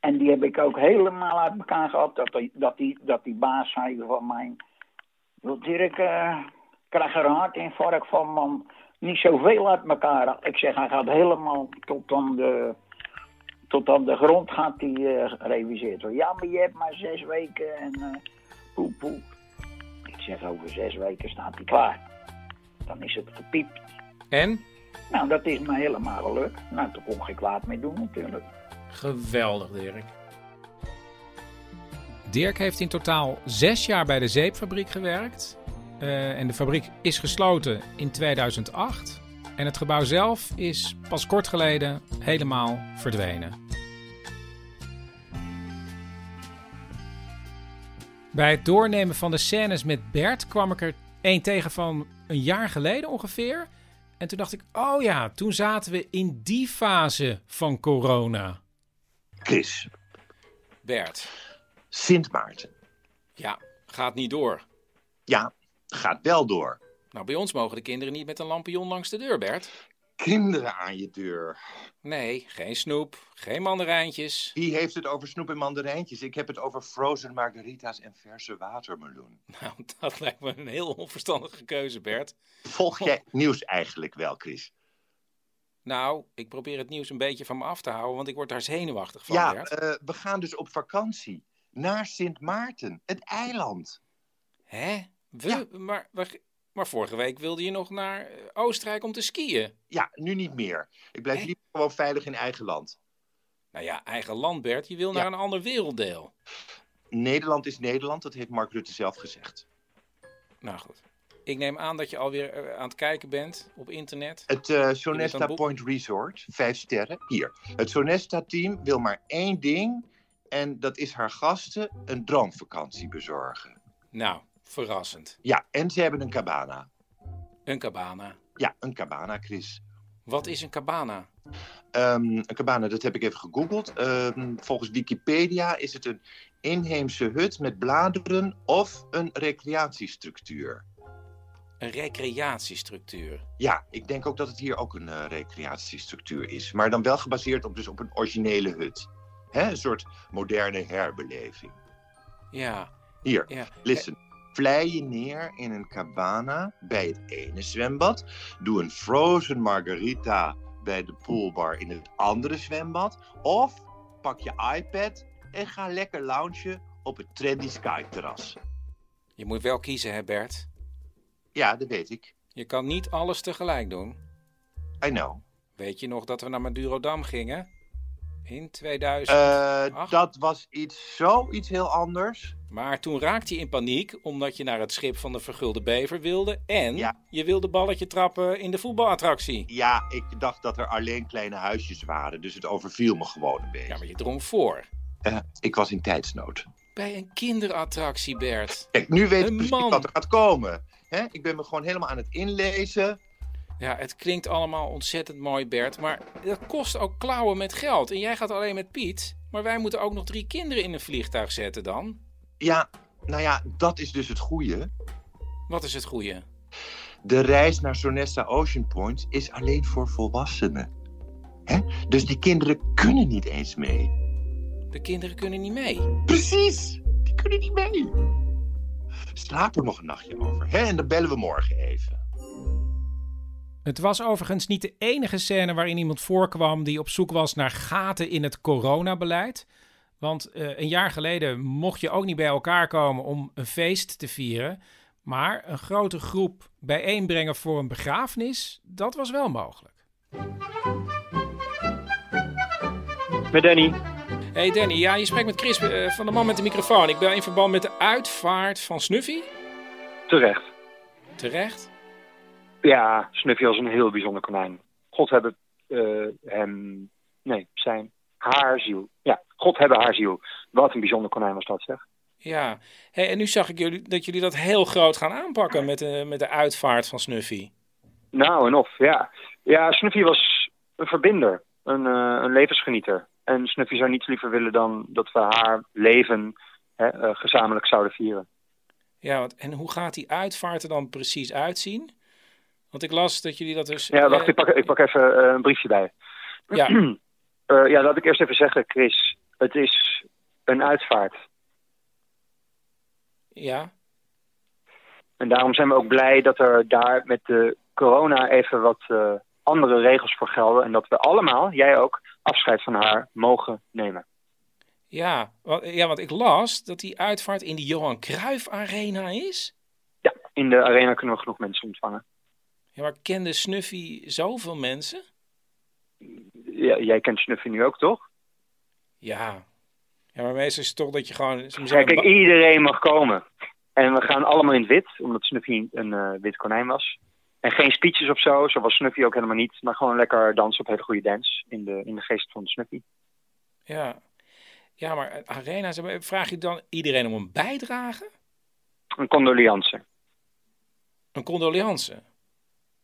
En die heb ik ook helemaal uit elkaar gehad. Dat die, dat die, dat die baas zei van mij... "Wil Dirk, ik krijg er een hartinfarct van, man. Niet zoveel uit elkaar. Ik zeg, hij gaat helemaal tot aan de, tot aan de grond gaat hij eh, gereviseerd worden. Ja, maar je hebt maar zes weken en eh poe, poe. Ik zeg, over zes weken staat hij klaar. Dan is het gepiept. En? Nou, dat is me helemaal gelukt. Nou, toen kon ik geen kwaad mee doen natuurlijk. Geweldig, Dirk. Dirk heeft in totaal zes jaar bij de zeepfabriek gewerkt. Eh, en de fabriek is gesloten in 2008. En het gebouw zelf is pas kort geleden helemaal verdwenen. Bij het doornemen van de scènes met Bert kwam ik er één tegen van een jaar geleden ongeveer. En toen dacht ik, oh ja, toen zaten we in die fase van corona. Chris, Bert, Sint Maarten. ja, gaat niet door. Ja, gaat wel door. Nou, bij ons mogen de kinderen niet met een lampion langs de deur, Bert. Kinderen aan je deur. Nee, geen snoep, geen mandarijntjes. Wie heeft het over snoep en mandarijntjes? Ik heb het over frozen margarita's en verse watermeloen. Nou, dat lijkt me een heel onverstandige keuze, Bert. Volg jij nieuws eigenlijk wel, Chris? Nou, ik probeer het nieuws een beetje van me af te houden, want ik word daar zenuwachtig van, Ja, Bert. eh, we gaan dus op vakantie. Naar Sint Maarten, het eiland. Hè? We? Maar, maar, maar vorige week wilde je nog naar eh, Oostenrijk om te skiën. Ja, nu niet meer. Ik blijf liever gewoon veilig in eigen land. Nou ja, eigen land, Bert. Je wil naar een ander werelddeel. Nederland is Nederland, dat heeft Mark Rutte zelf gezegd. Nou goed. Ik neem aan dat je alweer eh, aan het kijken bent op internet. Het eh, Sonesta boek- Point Resort, vijf sterren, hier. Het Sonesta-team wil maar één ding en dat is haar gasten een droomvakantie bezorgen. Nou, verrassend. Ja, en ze hebben een cabana. Een cabana. Ja, een cabana, Chris. Wat is een cabana? Ehm, een cabana, dat heb ik even gegoogeld. Ehm, volgens Wikipedia is het een inheemse hut met bladeren of een recreatiestructuur. Een recreatiestructuur. Ja, ik denk ook dat het hier ook een uh, recreatiestructuur is. Maar dan wel gebaseerd op, dus op een originele hut. Hè? Een soort moderne herbeleving. Ja. Hier, ja. listen. Vlei je neer in een cabana bij het ene zwembad. Doe een frozen margarita bij de poolbar in het andere zwembad. Of pak je iPad en ga lekker loungen op het trendy Sky terras. Je moet wel kiezen, hè Bert? Ja, dat weet ik. Je kan niet alles tegelijk doen. I know. Weet je nog dat we naar Madurodam gingen? In 2000? Uh, dat was iets, zoiets heel anders. Maar toen raakte je in paniek omdat je naar het schip van de Vergulde Bever wilde. En je wilde balletje trappen in de voetbalattractie. Ja, ik dacht dat er alleen kleine huisjes waren. Dus het overviel me gewoon een beetje. Ja, maar je drong voor. Uh, ik was in tijdsnood. Bij een kinderattractie, Bert. Kijk, nu weet ik precies wat er gaat komen. He? Ik ben me gewoon helemaal aan het inlezen. Ja, het klinkt allemaal ontzettend mooi, Bert. Maar dat kost ook klauwen met geld. En jij gaat alleen met Piet. Maar wij moeten ook nog drie kinderen in een vliegtuig zetten dan. Ja, nou ja, dat is dus het goede. Wat is het goede? De reis naar Sonesta Ocean Point is alleen voor volwassenen. Hè? Dus die kinderen kunnen niet eens mee. De kinderen kunnen niet mee? Precies, die kunnen niet mee. Slaap er nog een nachtje over. Hè? En dan bellen we morgen even. Het was overigens niet de enige scène waarin iemand voorkwam die op zoek was naar gaten in het coronabeleid. Want uh, een jaar geleden mocht je ook niet bij elkaar komen om een feest te vieren. Maar een grote groep bijeenbrengen voor een begrafenis, dat was wel mogelijk. Met Danny. Hey Danny, ja, je spreekt met Chris uh, van de man met de microfoon. Ik ben in verband met de uitvaart van Snuffy. Terecht. Terecht? Ja, Snuffy was een heel bijzonder konijn. God hebben uh, hem... Nee, zijn... Haar ziel. Ja, God hebben haar ziel. Wat een bijzonder konijn was dat, zeg. Ja, hey, en nu zag ik jullie, dat jullie dat heel groot gaan aanpakken met de, met de uitvaart van Snuffy. Nou en of, ja. Ja, Snuffy was een verbinder, een, uh, een levensgenieter. En Snuffy zou niets liever willen dan dat we haar leven hè, uh, gezamenlijk zouden vieren. Ja, want, en hoe gaat die uitvaart er dan precies uitzien? Want ik las dat jullie dat dus... Ja, wacht, ik pak, ik pak even uh, een briefje bij. Ja. ja, laat ik eerst even zeggen, Chris. Het is een uitvaart. Ja. En daarom zijn we ook blij dat er daar met de corona even wat uh, andere regels voor gelden. En dat we allemaal, jij ook, afscheid van haar mogen nemen. Ja, want, ja, want ik las dat die uitvaart in de Johan Cruijff Arena is. Ja, in de arena kunnen we genoeg mensen ontvangen. Ja, maar kende Snuffy zoveel mensen? Ja, jij kent Snuffy nu ook, toch? Ja. Ja, maar meestal is het toch dat je gewoon... Ja, kijk, iedereen mag komen. En we gaan allemaal in het wit, omdat Snuffy een uh, wit konijn was. En geen speeches of zo, zo was Snuffy ook helemaal niet. Maar gewoon lekker dansen op hele goede dance in de, in de geest van Snuffy. Ja. Ja, maar Arena, vraag je dan iedereen om een bijdrage? Een condoliance. Een condoliance?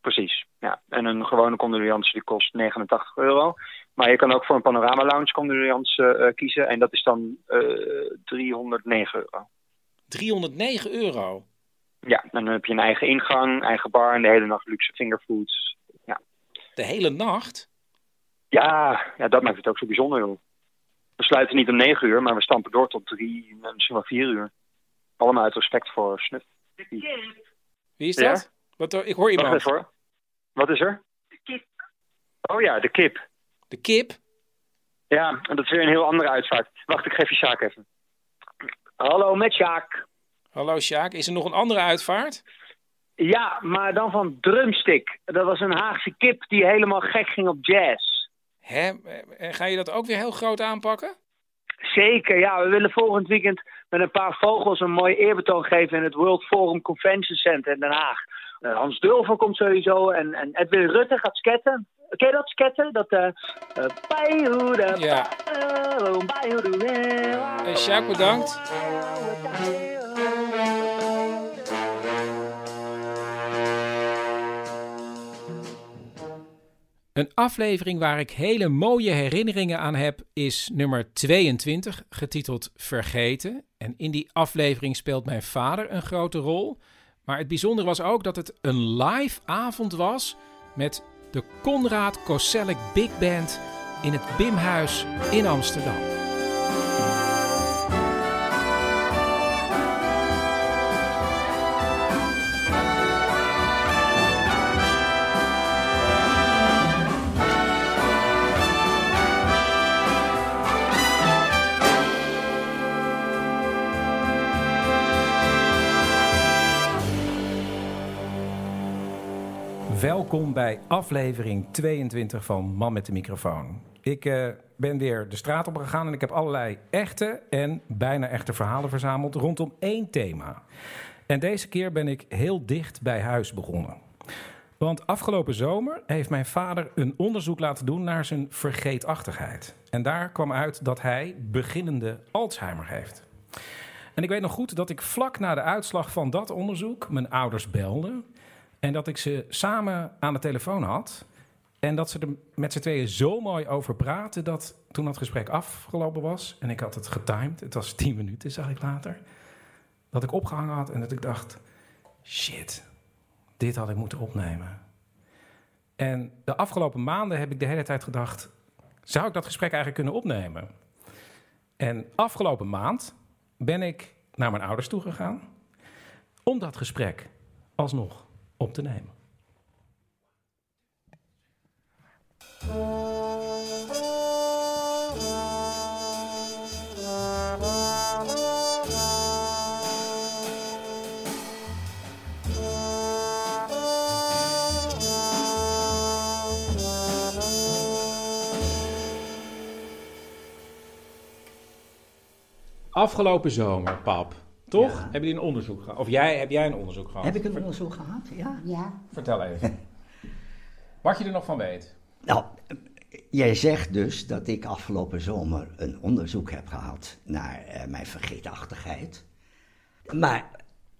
Precies, ja. En een gewone condoliance die kost 89 euro. Maar je kan ook voor een panorama lounge condoliance uh, kiezen. En dat is dan uh, 309 euro. 309 euro? Ja, dan heb je een eigen ingang, eigen bar en de hele nacht luxe fingerfoods. Ja. De hele nacht? Ja, ja, dat maakt het ook zo bijzonder, joh. We sluiten niet om 9 uur, maar we stampen door tot 3, misschien wel 4 uur. Allemaal uit respect voor Snuff. Wie is dat? Ja? Wat, ik hoor iemand. Wacht even, Wat is er? De kip. Oh ja, de kip. De kip? Ja, en dat is weer een heel andere uitvaart. Wacht, ik geef je Sjaak even. Hallo, met Sjaak. Hallo Sjaak, is er nog een andere uitvaart? Ja, maar dan van Drumstick. Dat was een Haagse kip die helemaal gek ging op jazz. Hè? En ga je dat ook weer heel groot aanpakken? Zeker, ja. We willen volgend weekend met een paar vogels een mooi eerbetoon geven in het World Forum Convention Center in Den Haag. Uh, Hans Dulver komt sowieso en, en Edwin Rutte gaat sketten. Ken je dat sketten? Dat eh uh, ja. Hey, Sjaak, bedankt. Een aflevering waar ik hele mooie herinneringen aan heb is nummer 22, getiteld Vergeten. En in die aflevering speelt mijn vader een grote rol. Maar het bijzondere was ook dat het een live avond was met de Conrad Koselleck Big Band in het Bimhuis in Amsterdam. Welkom bij aflevering 22 van Man met de microfoon. Ik eh, ben weer de straat op gegaan en ik heb allerlei echte en bijna echte verhalen verzameld rondom één thema. En deze keer ben ik heel dicht bij huis begonnen. Want afgelopen zomer heeft mijn vader een onderzoek laten doen naar zijn vergeetachtigheid. En daar kwam uit dat hij beginnende Alzheimer heeft. En ik weet nog goed dat ik vlak na de uitslag van dat onderzoek mijn ouders belde. En dat ik ze samen aan de telefoon had. En dat ze er met z'n tweeën zo mooi over praten dat toen dat gesprek afgelopen was en ik had het getimed, het was tien minuten, zag ik later, dat ik opgehangen had en dat ik dacht: shit, dit had ik moeten opnemen. En de afgelopen maanden heb ik de hele tijd gedacht: zou ik dat gesprek eigenlijk kunnen opnemen? En afgelopen maand ben ik naar mijn ouders toe gegaan om dat gesprek alsnog op te nemen. Afgelopen zomer, pap. Toch? Ja. Hebben jullie een onderzoek gehad? Of jij, heb jij een onderzoek gehad? Heb ik een onderzoek gehad? Ja. Ja. Vertel even. Wat je er nog van weet. Nou, jij zegt dus dat ik afgelopen zomer een onderzoek heb gehad naar eh, mijn vergeetachtigheid. Maar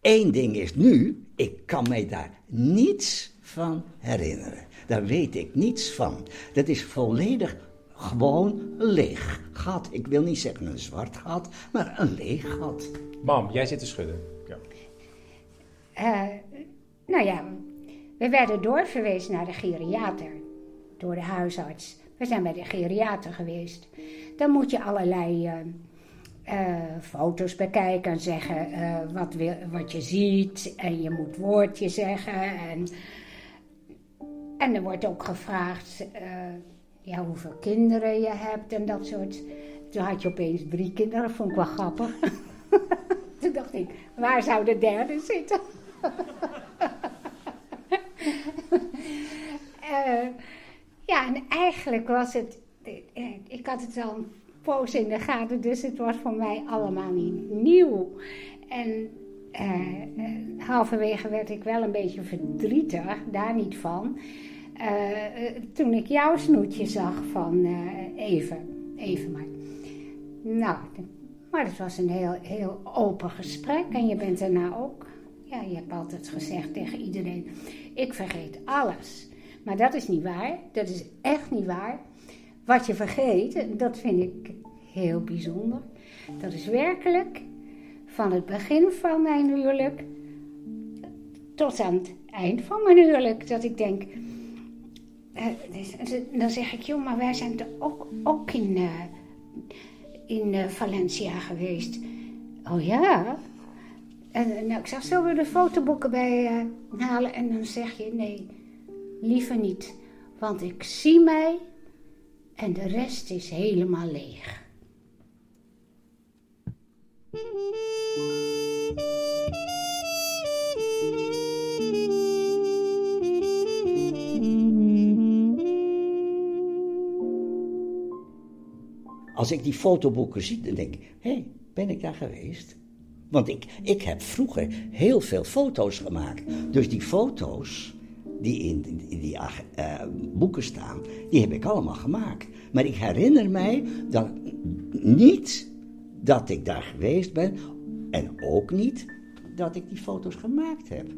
één ding is nu, ik kan mij daar niets van herinneren. Daar weet ik niets van. Dat is volledig gewoon een leeg gat. Ik wil niet zeggen een zwart gat, maar een leeg gat. Mam, jij zit te schudden. Ja. Eh, nou ja, we werden doorverwezen naar de geriater door de huisarts. We zijn bij de geriater geweest. Dan moet je allerlei eh, eh, foto's bekijken en zeggen eh, wat, wil, wat je ziet. En je moet woordje zeggen. En, en er wordt ook gevraagd eh, ja, hoeveel kinderen je hebt en dat soort. Toen had je opeens drie kinderen, dat vond ik wel grappig. Toen dacht ik, waar zou de derde zitten? Eh, ja, en eigenlijk was het. eh, Ik had het al een poos in de gaten, dus het was voor mij allemaal niet nieuw. En eh, halverwege werd ik wel een beetje verdrietig, daar niet van. Eh, eh, toen ik jouw snoetje zag van eh, even, even maar. Nou, maar het was een heel, heel open gesprek en je bent daarna ook. Ja, je hebt altijd gezegd tegen iedereen: ik vergeet alles. Maar dat is niet waar. Dat is echt niet waar. Wat je vergeet, dat vind ik heel bijzonder. Dat is werkelijk van het begin van mijn huwelijk tot aan het eind van mijn huwelijk. Dat ik denk. Eh, dus- dan zeg ik, joh, maar wij zijn ook, ook in, eh, in eh, Valencia geweest. Oh ja? En, nou, ik zeg, zullen we de fotoboeken bij halen? En dan zeg je, nee, liever niet. Want ik zie mij en de rest is helemaal leeg. Als ik die fotoboeken zie, dan denk ik, hé, hey, ben ik daar geweest? Want ik, ik heb vroeger heel veel foto's gemaakt. Dus die foto's die in, die eh, boeken staan, die heb ik allemaal gemaakt. Maar ik herinner mij dan niet dat ik daar geweest ben. En ook niet dat ik die foto's gemaakt heb.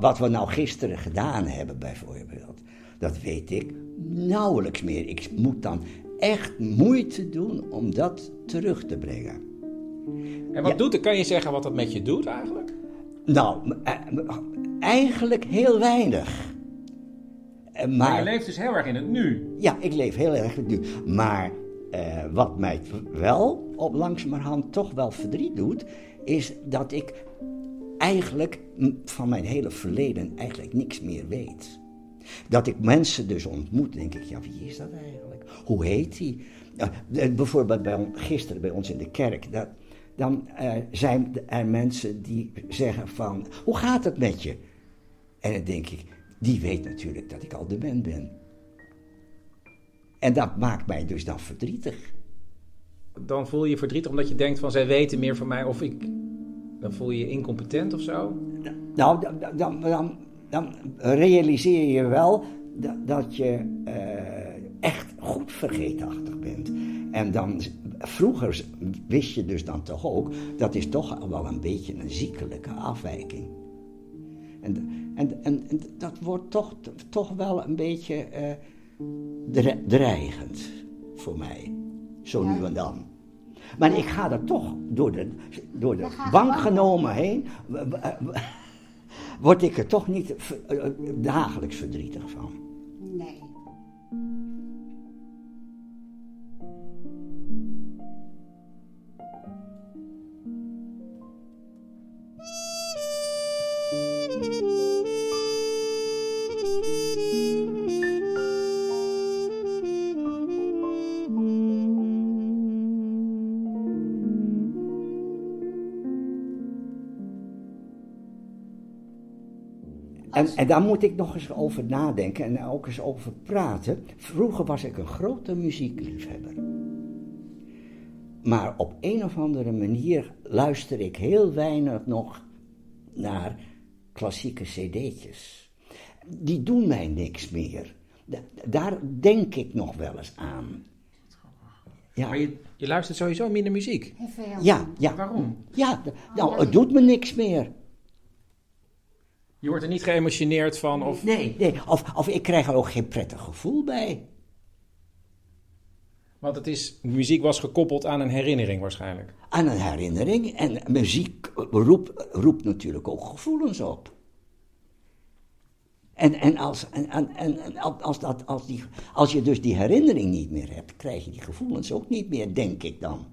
Wat we nou gisteren gedaan hebben, bijvoorbeeld, dat weet ik nauwelijks meer. Ik moet dan echt moeite doen om dat terug te brengen. En wat doet het? Kan je zeggen wat dat met je doet eigenlijk? Nou, eh, eigenlijk heel weinig. Eh, Maar, Maar, je leeft dus heel erg in het nu. ja, ik leef heel erg in het nu. Maar eh, wat mij wel op langzamerhand toch wel verdriet doet, is dat ik eigenlijk van mijn hele verleden eigenlijk niks meer weet. Dat ik mensen dus ontmoet, denk ik, ja, wie is dat eigenlijk? Hoe heet die? Bijvoorbeeld bij, gisteren bij ons in de kerk, dat, dan eh, zijn er mensen die zeggen van, hoe gaat het met je? En dan denk ik, die weet natuurlijk dat ik al dement ben. En dat maakt mij dus dan verdrietig. Dan voel je je verdrietig omdat je denkt van zij weten meer van mij of ik... Dan voel je je incompetent of zo? Nou, dan, dan, dan, dan realiseer je wel dat, dat je eh, echt goed vergeetachtig bent. En dan, vroeger wist je dus dan toch ook, dat is toch wel een beetje een ziekelijke afwijking. En, en, en, en dat wordt toch, toch wel een beetje eh, dre- dreigend voor mij, zo nu en dan. Maar ik ga er toch door de, door de bank genomen heen, word ik er toch niet eh, dagelijks verdrietig van. Nee. En, en daar moet ik nog eens over nadenken en ook eens over praten. Vroeger was ik een grote muziekliefhebber. Maar op een of andere manier luister ik heel weinig nog naar klassieke cd'tjes. Die doen mij niks meer. Da- daar denk ik nog wel eens aan. Ja. Maar je, je luistert sowieso minder muziek. Ja, ja. Waarom? Ja, nou, het doet me niks meer. Je wordt er niet geëmotioneerd van of... Nee, nee. Of, of ik krijg er ook geen prettig gevoel bij. Want het is, muziek was gekoppeld aan een herinnering waarschijnlijk. Aan een herinnering. En muziek roept, roept natuurlijk ook gevoelens op. En, en, als, en, en, en en als, dat, als, die, als je dus die herinnering niet meer hebt, krijg je die gevoelens ook niet meer, denk ik dan.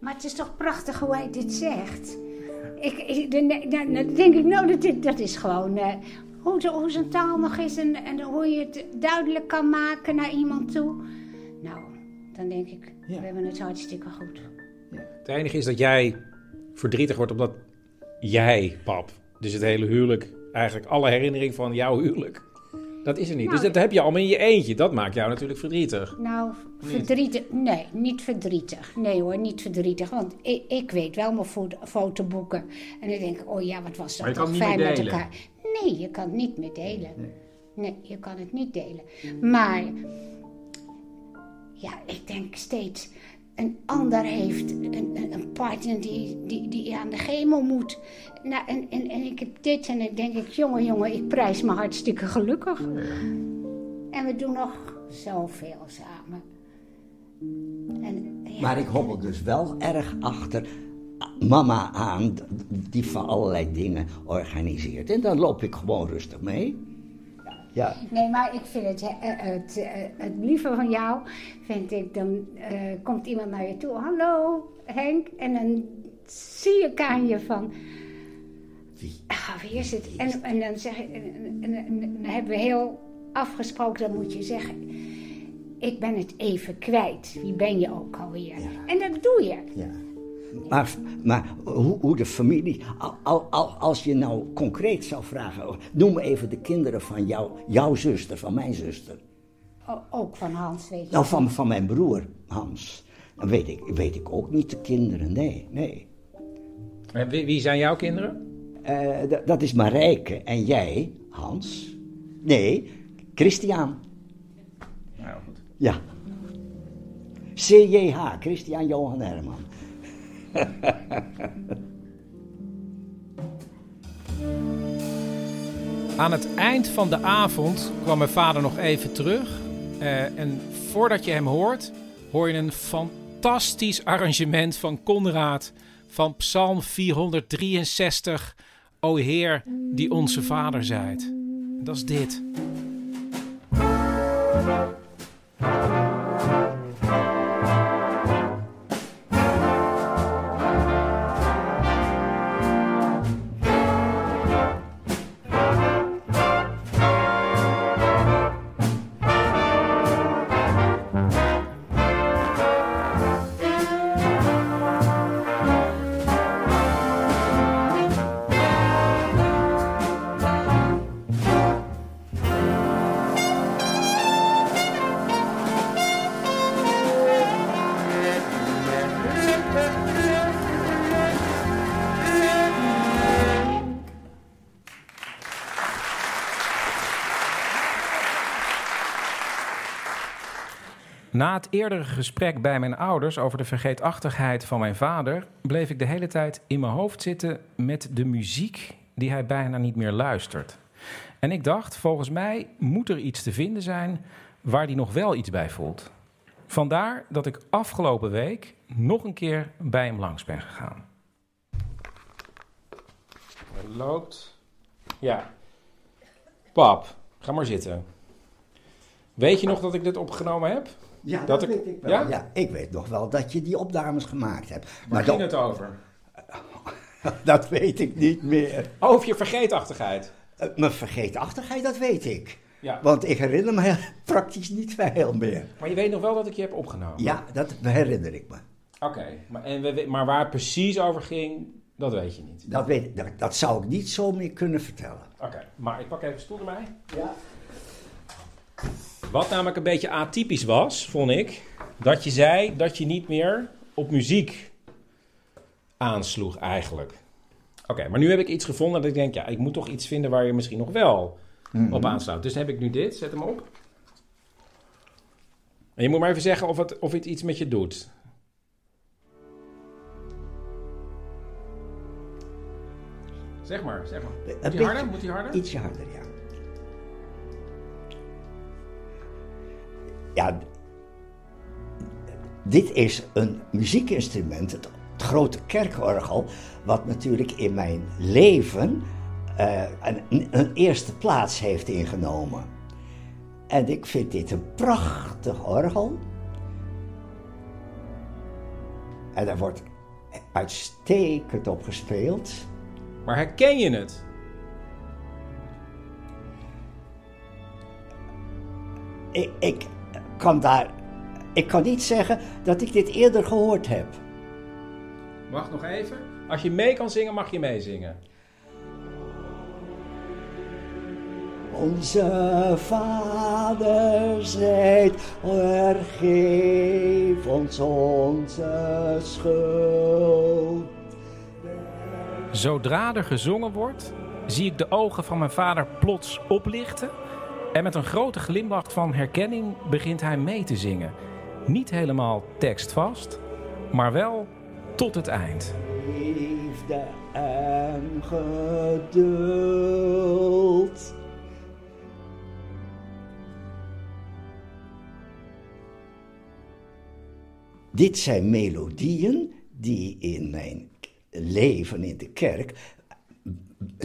Maar het is toch prachtig hoe hij dit zegt. Ik, ik, dan, denk ik, nou, dat, dit- dat is gewoon eh, hoe, zo- hoe zo'n taal nog is en, en hoe je het duidelijk kan maken naar iemand toe. Nou, dan denk ik, we hebben het hartstikke goed. Het enige is dat jij verdrietig wordt omdat jij, pap, dus het hele huwelijk, eigenlijk alle herinnering van jouw huwelijk, dat is er niet. Nou, dus dat heb je allemaal in je eentje. Dat maakt jou natuurlijk verdrietig. Nou, verdrietig. Nee, niet verdrietig. Nee hoor, niet verdrietig. Want ik, ik weet wel mijn fo- fotoboeken. En dan denk ik, oh ja, wat was dat toch fijn met elkaar. Nee, je kan het niet meer delen. Nee. je kan het niet delen. Maar, ja, ik denk steeds, een ander heeft een, een- partner die, die, die aan de chemo moet. Nou, en, en, en ik heb dit en dan denk ik, jongen, jongen, ik prijs me hartstikke gelukkig. En we doen nog zoveel samen. En, Maar ik hobbel dus wel erg achter mama aan, die van allerlei dingen organiseert. En dan loop ik gewoon rustig mee. Ja, Nee, maar ik vind het, eh, het, eh, het lieve van jou, vind ik, dan eh, komt iemand naar je toe. Hallo Henk. En dan zie ik aan je van... Ah, wie is het? En, en dan zeg ik, en, en- dan hebben we heel afgesproken, dan moet je zeggen... Ik ben het even kwijt. Wie ben je ook alweer? En dat doe je. Maar, maar hoe, hoe de familie, al, al, al- als je nou concreet zou vragen, noem even de kinderen van jou, jouw zuster, van mijn zuster. O- ook van Hans, weet je. Nou, van, van mijn broer, Hans. Dan weet ik, weet ik ook niet de kinderen, nee, nee. En wie, wie zijn jouw kinderen? Eh, dat is Marijke en jij, Hans. Nee, Christian. Nou, goed. Ja. CJH, Christian Johan Herman. Aan het eind van de avond kwam mijn vader nog even terug. Eh, en voordat je hem hoort, hoor je een fantastisch arrangement van Conrad van Psalm 463. O Heer, die onze vader zijt. Dat is dit. Na het eerdere gesprek bij mijn ouders over de vergeetachtigheid van mijn vader, bleef ik de hele tijd in mijn hoofd zitten met de muziek die hij bijna niet meer luistert. En ik dacht, volgens mij moet er iets te vinden zijn waar hij nog wel iets bij voelt. Vandaar dat ik afgelopen week nog een keer bij hem langs ben gegaan. Er loopt. Ja. Pap, ga maar zitten. Weet je nog dat ik dit opgenomen heb? Ja, dat, weet ik wel. Ja? Ja? ik weet nog wel dat je die opnames gemaakt hebt. Waar dat- ging het over? dat weet ik niet meer. Over je vergeetachtigheid. Eh, Mijn vergeetachtigheid, dat weet ik. Ja. Want ik herinner me praktisch niet veel meer. Maar je weet nog wel dat ik je heb opgenomen? Ja, dat herinner ik me. Oké, maar, en we- maar waar het precies over ging, dat weet je niet. Dat, weet, ik- dat, dat zou ik niet zo meer kunnen vertellen. Oké, maar ik pak even een stoel erbij. Ja. Wat namelijk een beetje atypisch was, vond ik, dat je zei dat je niet meer op muziek aansloeg eigenlijk. Oké, maar nu heb ik iets gevonden dat ik denk, ja, ik moet toch iets vinden waar je misschien nog wel Mhm. op aansluit. Dus heb ik nu dit, zet hem op. En je moet maar even zeggen of het, of het iets met je doet. Zeg maar, zeg maar. Moet harder? Moet die harder? Ietsje harder, ja. Ja, dit is een muziekinstrument, het, het grote kerkorgel, wat natuurlijk in mijn leven eh, een, een eerste plaats heeft ingenomen. En ik vind dit een prachtig orgel. En daar wordt uitstekend op gespeeld. Maar herken je het? Ik, ik kan daar. Ik kan niet zeggen dat ik dit eerder gehoord heb. Wacht nog even. Als je mee kan zingen, mag je meezingen. Onze Vader zijt, vergeef ons onze schuld. Zodra er gezongen wordt, zie ik de ogen van mijn vader plots oplichten. En met een grote glimlach van herkenning begint hij mee te zingen. Niet helemaal tekstvast, maar wel tot het eind. Liefde en geduld. Dit zijn melodieën die in mijn leven in de kerk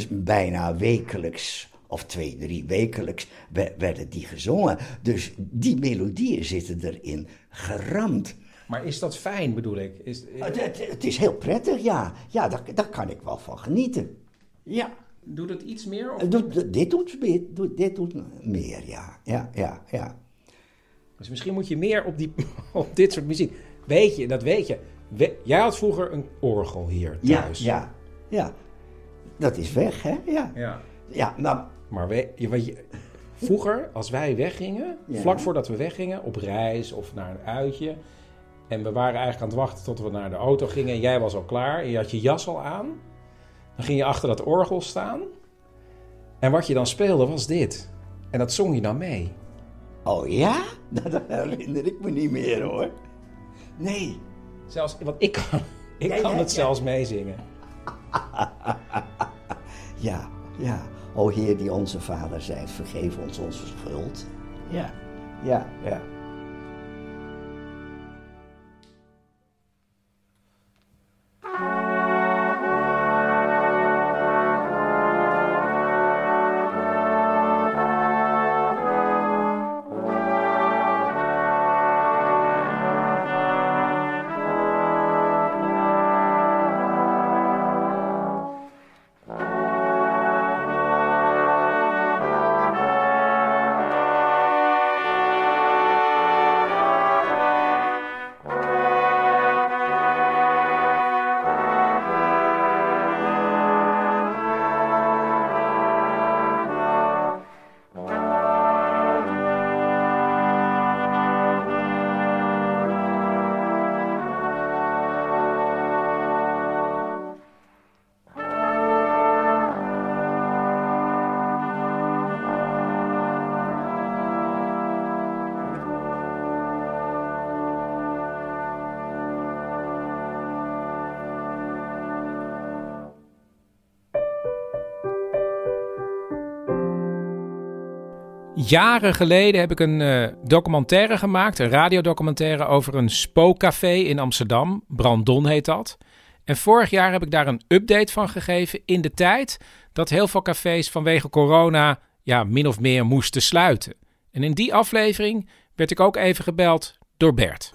bijna wekelijks of twee, drie wekelijks we- werden die gezongen. Dus die melodieën zitten erin geramd. Maar is dat fijn, bedoel ik? Is, Het, het- het is heel prettig, ja. Ja, daar, daar kan ik wel van genieten. Ja. Doet het iets meer? Of Eh, doet- dit, doet, dit doet meer, ja. Ja, ja, ja. Dus misschien moet je meer op, die, op dit soort muziek. Weet je, dat weet je. We- jij had vroeger een orgel hier Ja, thuis. ja, ja. Dat is weg, hè? Ja. Ja. Ja, nou... Maar we, je, weet je, vroeger, als wij weggingen, Ja. vlak voordat we weggingen, op reis of naar een uitje. En we waren eigenlijk aan het wachten tot we naar de auto gingen. En jij was al klaar en je had je jas al aan. Dan ging je achter dat orgel staan. En wat je dan speelde was dit. En dat zong je dan mee. Oh ja? Nou, dat herinner ik me niet meer, hoor. Nee. Zelfs, want ik kan, ik Ja, kan ja, het zelfs meezingen. Ja, ja. O Heer die onze Vader zijt, vergeef ons onze schuld. Ja, ja, ja. Jaren geleden heb ik een eh, documentaire gemaakt, een radiodocumentaire over een spookcafé in Amsterdam. Brandon heet dat. En vorig jaar heb ik daar een update van gegeven in de tijd dat heel veel cafés vanwege corona ja, min of meer moesten sluiten. En in die aflevering werd ik ook even gebeld door Bert.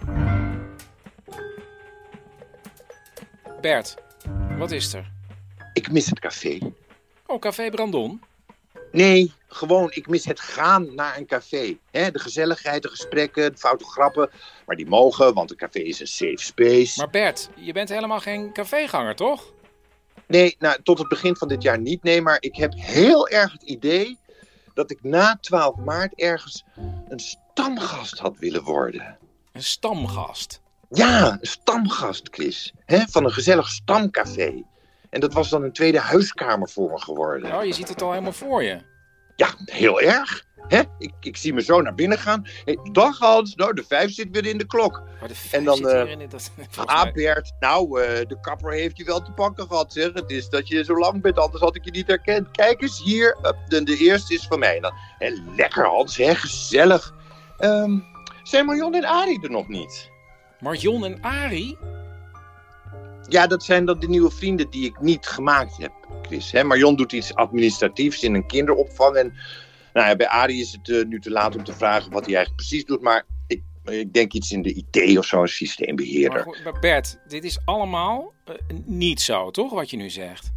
Bert, wat is er? Ik mis het café. Oh, Café Brandon? Nee, gewoon, ik mis het gaan naar een café. De gezelligheid, de gesprekken, de foute grappen. Maar die mogen, want een café is een safe space. Maar Bert, je bent helemaal geen caféganger, toch? Nee, nou, tot het begin van dit jaar niet. Nee, maar ik heb heel erg het idee dat ik na 12 maart ergens een stamgast had willen worden. Een stamgast? Ja, een stamgast, Chris. Van een gezellig stamcafé. En dat was dan een tweede huiskamer voor me geworden. Oh, je ziet het al helemaal voor je. Ja, heel erg. Hè? Ik, ik zie me zo naar binnen gaan. Hey, dag Hans, nou de vijf zit weer in de klok. en dan, zit eh, hier in dat- ah Bert, nou eh, de kapper heeft je wel te pakken gehad zeg. Het is dat je zo lang bent, anders had ik je niet herkend. Kijk eens hier, Hup, de, de eerste is van mij. En dan, hè, lekker Hans, hè, gezellig. Ehm, zijn Marion en Arie er nog niet? Marion en Arie? Ja, dat zijn dan de nieuwe vrienden die ik niet gemaakt heb, Chris. Hè? Marion doet iets administratiefs in een kinderopvang. En nou ja, bij Arie is het eh, nu te laat om te vragen wat hij eigenlijk precies doet. Maar ik, ik denk iets in de IT of zo, een systeembeheerder. Maar, maar Bert, dit is allemaal eh, niet zo, toch, wat je nu zegt?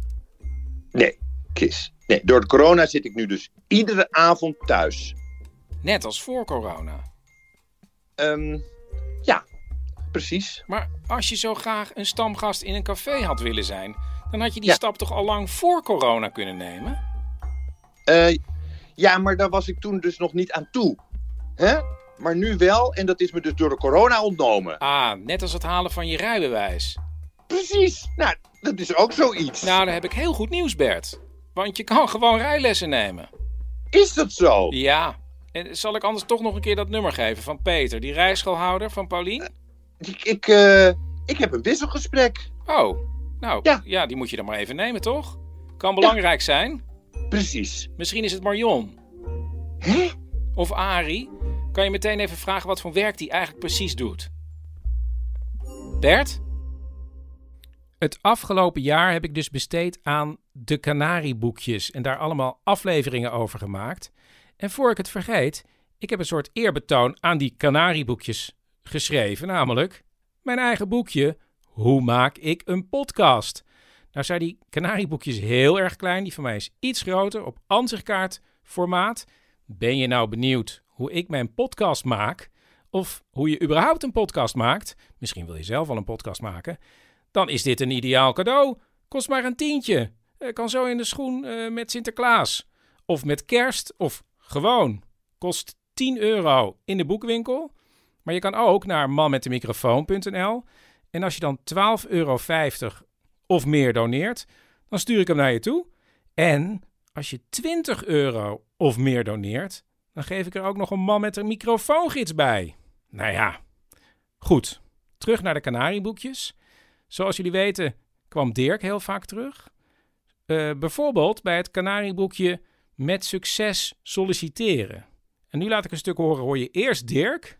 Nee, Chris. Nee, door de corona zit ik nu dus iedere avond thuis. Net als voor corona. Ehm, precies. Maar als je zo graag een stamgast in een café had willen zijn, dan had je die Ja. stap toch al lang voor corona kunnen nemen? Eh, ja, maar daar was ik toen dus nog niet aan toe. Hè? Maar nu wel, en dat is me dus door de corona ontnomen. Ah, net als het halen van je rijbewijs. Precies. Nou, dat is ook zoiets. Nou, dan heb ik heel goed nieuws, Bert. Want je kan gewoon rijlessen nemen. Is dat zo? Ja. En zal ik anders toch nog een keer dat nummer geven van Peter, die rijschoolhouder van Paulien? Ik, ik, eh, ik heb een wisselgesprek. Oh, nou ja. die moet je dan maar even nemen, toch? Kan belangrijk zijn. Precies. Misschien is het Marion. Of Ari. Kan je meteen even vragen wat voor werk die eigenlijk precies doet? Bert? Het afgelopen jaar heb ik dus besteed aan de Canarieboekjes en daar allemaal afleveringen over gemaakt. En voor ik het vergeet, ik heb een soort eerbetoon aan die Canarieboekjes geschreven, namelijk mijn eigen boekje Hoe maak ik een podcast? Nou zijn die Canarieboekjes heel erg klein, die van mij is iets groter op ansichtkaart formaat. Ben je nou benieuwd hoe ik mijn podcast maak? Of hoe je überhaupt een podcast maakt? Misschien wil je zelf al een podcast maken. Dan is dit een ideaal cadeau. Kost maar een tientje. Eh, Kan zo in de schoen eh, met Sinterklaas. Of met kerst. Of gewoon. Kost 10 euro in de boekwinkel. Maar je kan ook naar manmetdemicrofoon.nl. En als je dan 12,50 euro of meer doneert, dan stuur ik hem naar je toe. En als je 20 euro of meer doneert, dan geef ik er ook nog een man met een microfoongids bij. Nou ja, goed. terug naar de Canarieboekjes. Zoals jullie weten kwam Dirk heel vaak terug. Uh, bijvoorbeeld bij het Canarieboekje Met succes solliciteren. En nu laat ik een stuk horen, hoor je eerst Dirk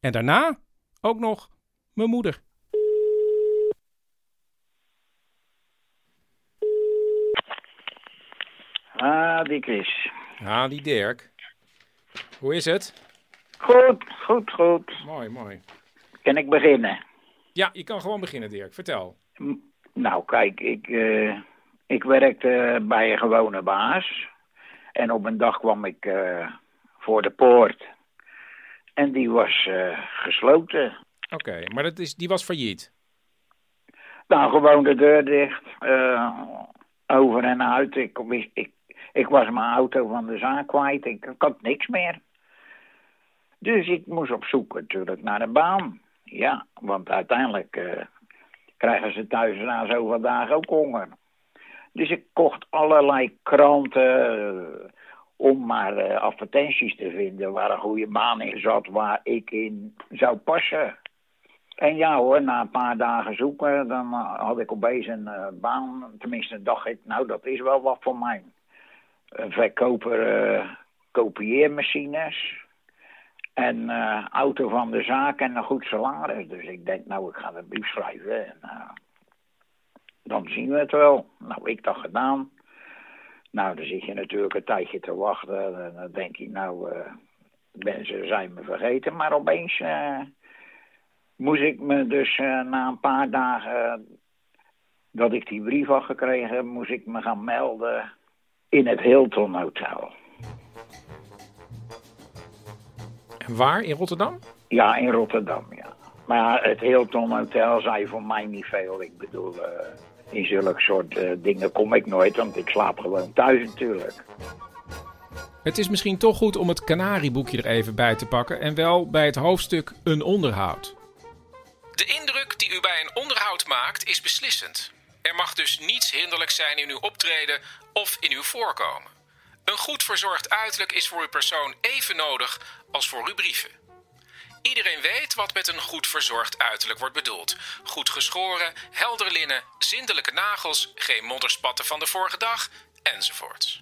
en daarna ook nog mijn moeder. Ah, die Chris. Ah, die Dirk. Hoe is het? Goed, goed, goed. Mooi, mooi. Kan ik beginnen? Ja, je kan gewoon beginnen, Dirk. Vertel. Nou, kijk, ik, uh, ik werkte bij een gewone baas. En op een dag kwam ik uh, voor de poort. En die was uh, gesloten. Oké, maar dat is, die was failliet? Nou, gewoon de deur dicht. over en uit. Ik, ik, ik was mijn auto van de zaak kwijt. Ik, ik had niks meer. Dus ik moest op zoek natuurlijk naar een baan. Ja, want uiteindelijk uh, krijgen ze thuis na zoveel dagen ook honger. Dus ik kocht allerlei kranten om maar uh, advertenties te vinden waar een goede baan in zat, waar ik in zou passen. En ja hoor, na een paar dagen zoeken, dan had ik opeens een baan. Tenminste, dacht ik, nou dat is wel wat voor mij. Een verkoper kopieermachines en uh, auto van de zaak en een goed salaris. Dus ik denk, nou, ik ga een brief schrijven en uh, dan zien we het wel. Nou, ik dat gedaan. Nou, dan zit je natuurlijk een tijdje te wachten. En dan denk je, nou, uh, mensen zijn me vergeten. Maar opeens moest ik me dus na een paar dagen dat ik die brief had gekregen, moest ik me gaan melden in het Hilton Hotel. Waar? In Rotterdam? Ja, in Rotterdam, ja. Maar het Hilton Hotel zei voor mij niet veel. Ik bedoel, uh, in zulke soort uh, dingen kom ik nooit, want ik slaap gewoon thuis natuurlijk. Het is misschien toch goed om het Canarieboekje er even bij te pakken en wel bij het hoofdstuk Een onderhoud. De indruk die u bij een onderhoud maakt is beslissend. Er mag dus niets hinderlijk zijn in uw optreden of in uw voorkomen. Een goed verzorgd uiterlijk is voor uw persoon even nodig als voor uw brieven. Iedereen weet wat met een goed verzorgd uiterlijk wordt bedoeld. Goed geschoren, helder linnen, zindelijke nagels, geen modderspatten van de vorige dag, enzovoorts.